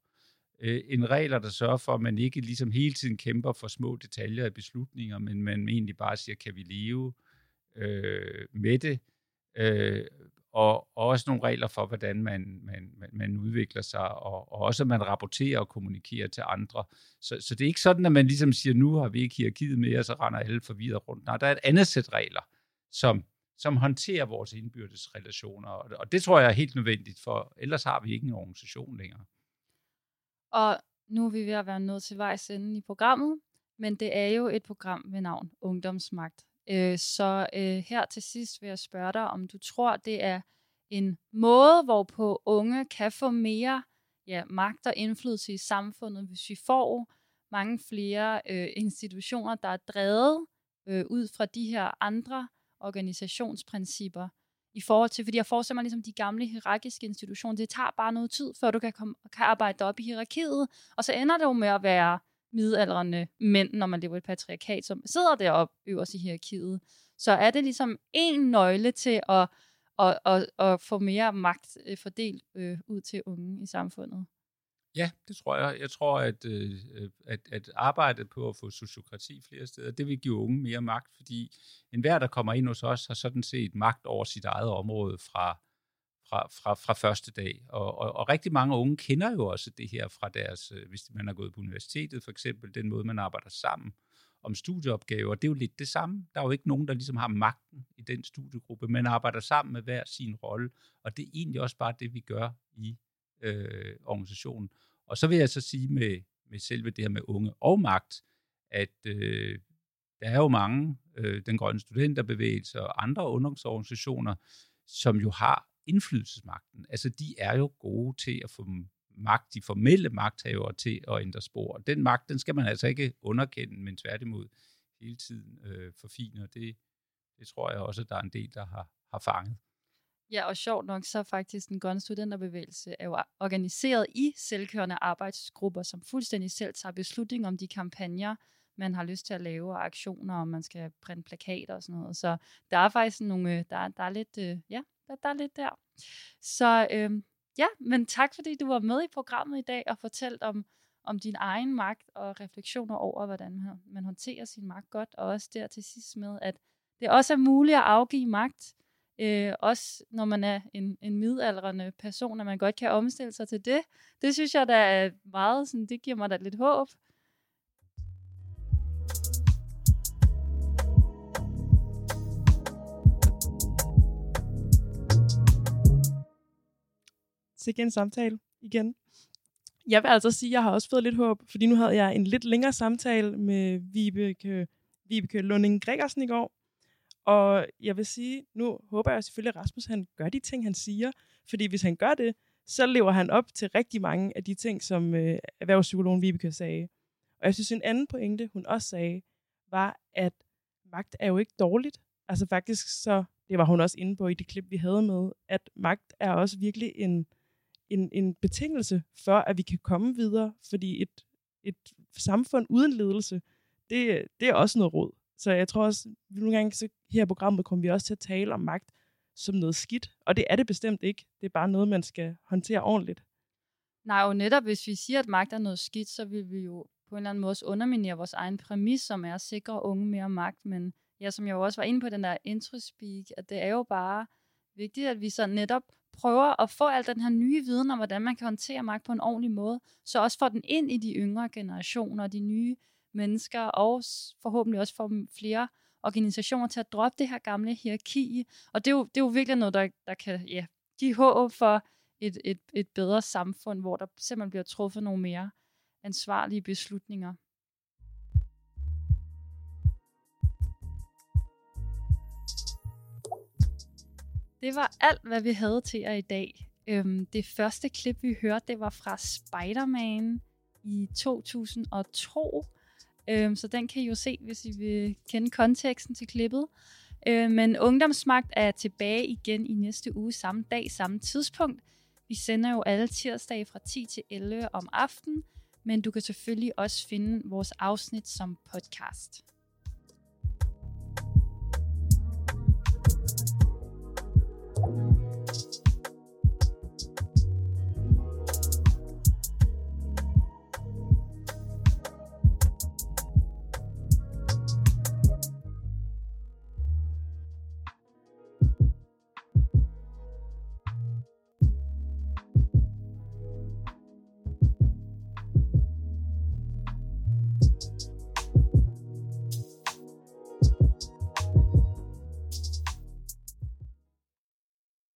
Øh, en regler, der sørger for, at man ikke ligesom hele tiden kæmper for små detaljer i beslutninger, men man egentlig bare siger, kan vi leve øh, med det? Øh, og, og også nogle regler for, hvordan man, man, man, man udvikler sig, og, og også at man rapporterer og kommunikerer til andre. Så, så det er ikke sådan, at man ligesom siger, nu har vi ikke hierarkiet med, og så render alle forvirret rundt. Nej, der er et andet sæt regler, som, som håndterer vores indbyrdes relationer, og, og det tror jeg er helt nødvendigt, for ellers har vi ikke en organisation længere. Og nu er vi ved at være nået til vejs ende i programmet, men det er jo et program med navn Ungdomsmagt. Øh, så øh, her til sidst vil jeg spørge dig, om du tror, det er en måde, hvorpå unge kan få mere ja, magt og indflydelse i samfundet, hvis vi får mange flere øh, institutioner, der er drevet øh, ud fra de her andre organisationsprincipper i forhold til, fordi jeg forestiller mig ligesom de gamle hierarkiske institutioner, det tager bare noget tid, før du kan, komme, kan arbejde op i hierarkiet, og så ender det jo med at være midaldrende mænd, når man lever i et patriarkat, som sidder deroppe øverst i hierarkiet. Så er det ligesom en nøgle til at, at, at, at få mere magt øh, fordelt øh, ud til unge i samfundet? Ja, det tror jeg. Jeg tror, at, øh, øh, at, at arbejdet på at få sociokrati flere steder, det vil give unge mere magt, fordi enhver, der kommer ind hos os, har sådan set magt over sit eget område fra, fra, fra, fra første dag. Og, og, og rigtig mange unge kender jo også det her fra deres, øh, hvis man har gået på universitetet for eksempel, den måde, man arbejder sammen om studieopgaver. Det er jo lidt det samme. Der er jo ikke nogen, der ligesom har magten i den studiegruppe. Man arbejder sammen med hver sin rolle, og det er egentlig også bare det, vi gør i øh, organisationen. Og så vil jeg så sige med, med selve det her med unge og magt, at øh, der er jo mange, øh, den grønne studenterbevægelse og andre ungdomsorganisationer, som jo har indflydelsesmagten. Altså, de er jo gode til at få magt, de formelle magthavere til at ændre spor. Den magt, den skal man altså ikke underkende, men tværtimod hele tiden øh, forfine, og det, det tror jeg også, at der er en del, der har, har fanget. Ja, og sjovt nok, så faktisk den grønne studenterbevægelse er jo organiseret i selvkørende arbejdsgrupper, som fuldstændig selv tager beslutning om de kampagner, man har lyst til at lave, og aktioner, om man skal printe plakater og sådan noget. Så der er faktisk nogle, øh, der, der er lidt, øh, ja, der, der er lidt der. Så øh, ja, men tak fordi du var med i programmet i dag og fortalt om, om din egen magt og refleksioner over, hvordan man, man håndterer sin magt godt, og også der til sidst med, at det også er muligt at afgive magt, øh, også når man er en, en midaldrende person, at man godt kan omstille sig til det. Det synes jeg, der er meget, sådan, det giver mig da lidt håb. Sikke en samtale igen. Jeg vil altså sige, at jeg har også fået lidt håb, fordi nu havde jeg en lidt længere samtale med Vibeke, Vibeke Lunding Gregersen i går, og jeg vil sige, nu håber jeg selvfølgelig, at Rasmus han gør de ting, han siger. Fordi hvis han gør det, så lever han op til rigtig mange af de ting, som øh, erhvervspsykologen Vibeke sagde. Og jeg synes, en anden pointe, hun også sagde, var, at magt er jo ikke dårligt. Altså faktisk så, det var hun også inde på i det klip, vi havde med, at magt er også virkelig en, en, en betingelse for, at vi kan komme videre. Fordi et, et samfund uden ledelse, det, det er også noget råd. Så jeg tror også, vi nogle gange så her i programmet kommer vi også til at tale om magt som noget skidt. Og det er det bestemt ikke. Det er bare noget, man skal håndtere ordentligt. Nej, og netop hvis vi siger, at magt er noget skidt, så vil vi jo på en eller anden måde også underminere vores egen præmis, som er at sikre unge mere magt. Men ja, som jeg jo også var inde på den der intro-speak, at det er jo bare vigtigt, at vi så netop prøver at få al den her nye viden om, hvordan man kan håndtere magt på en ordentlig måde, så også får den ind i de yngre generationer, de nye mennesker, og forhåbentlig også få flere organisationer til at droppe det her gamle hierarki. Og det er jo, det er jo virkelig noget, der, der kan ja, give håb for et, et, et bedre samfund, hvor der simpelthen bliver truffet nogle mere ansvarlige beslutninger. Det var alt, hvad vi havde til jer i dag. Øhm, det første klip, vi hørte, det var fra Spider-Man i 2002. Øhm, så den kan I jo se, hvis I vil kende konteksten til klippet. Øh, men Ungdomsmagt er tilbage igen i næste uge, samme dag, samme tidspunkt. Vi sender jo alle tirsdage fra 10 til 11 om aftenen, men du kan selvfølgelig også finde vores afsnit som podcast.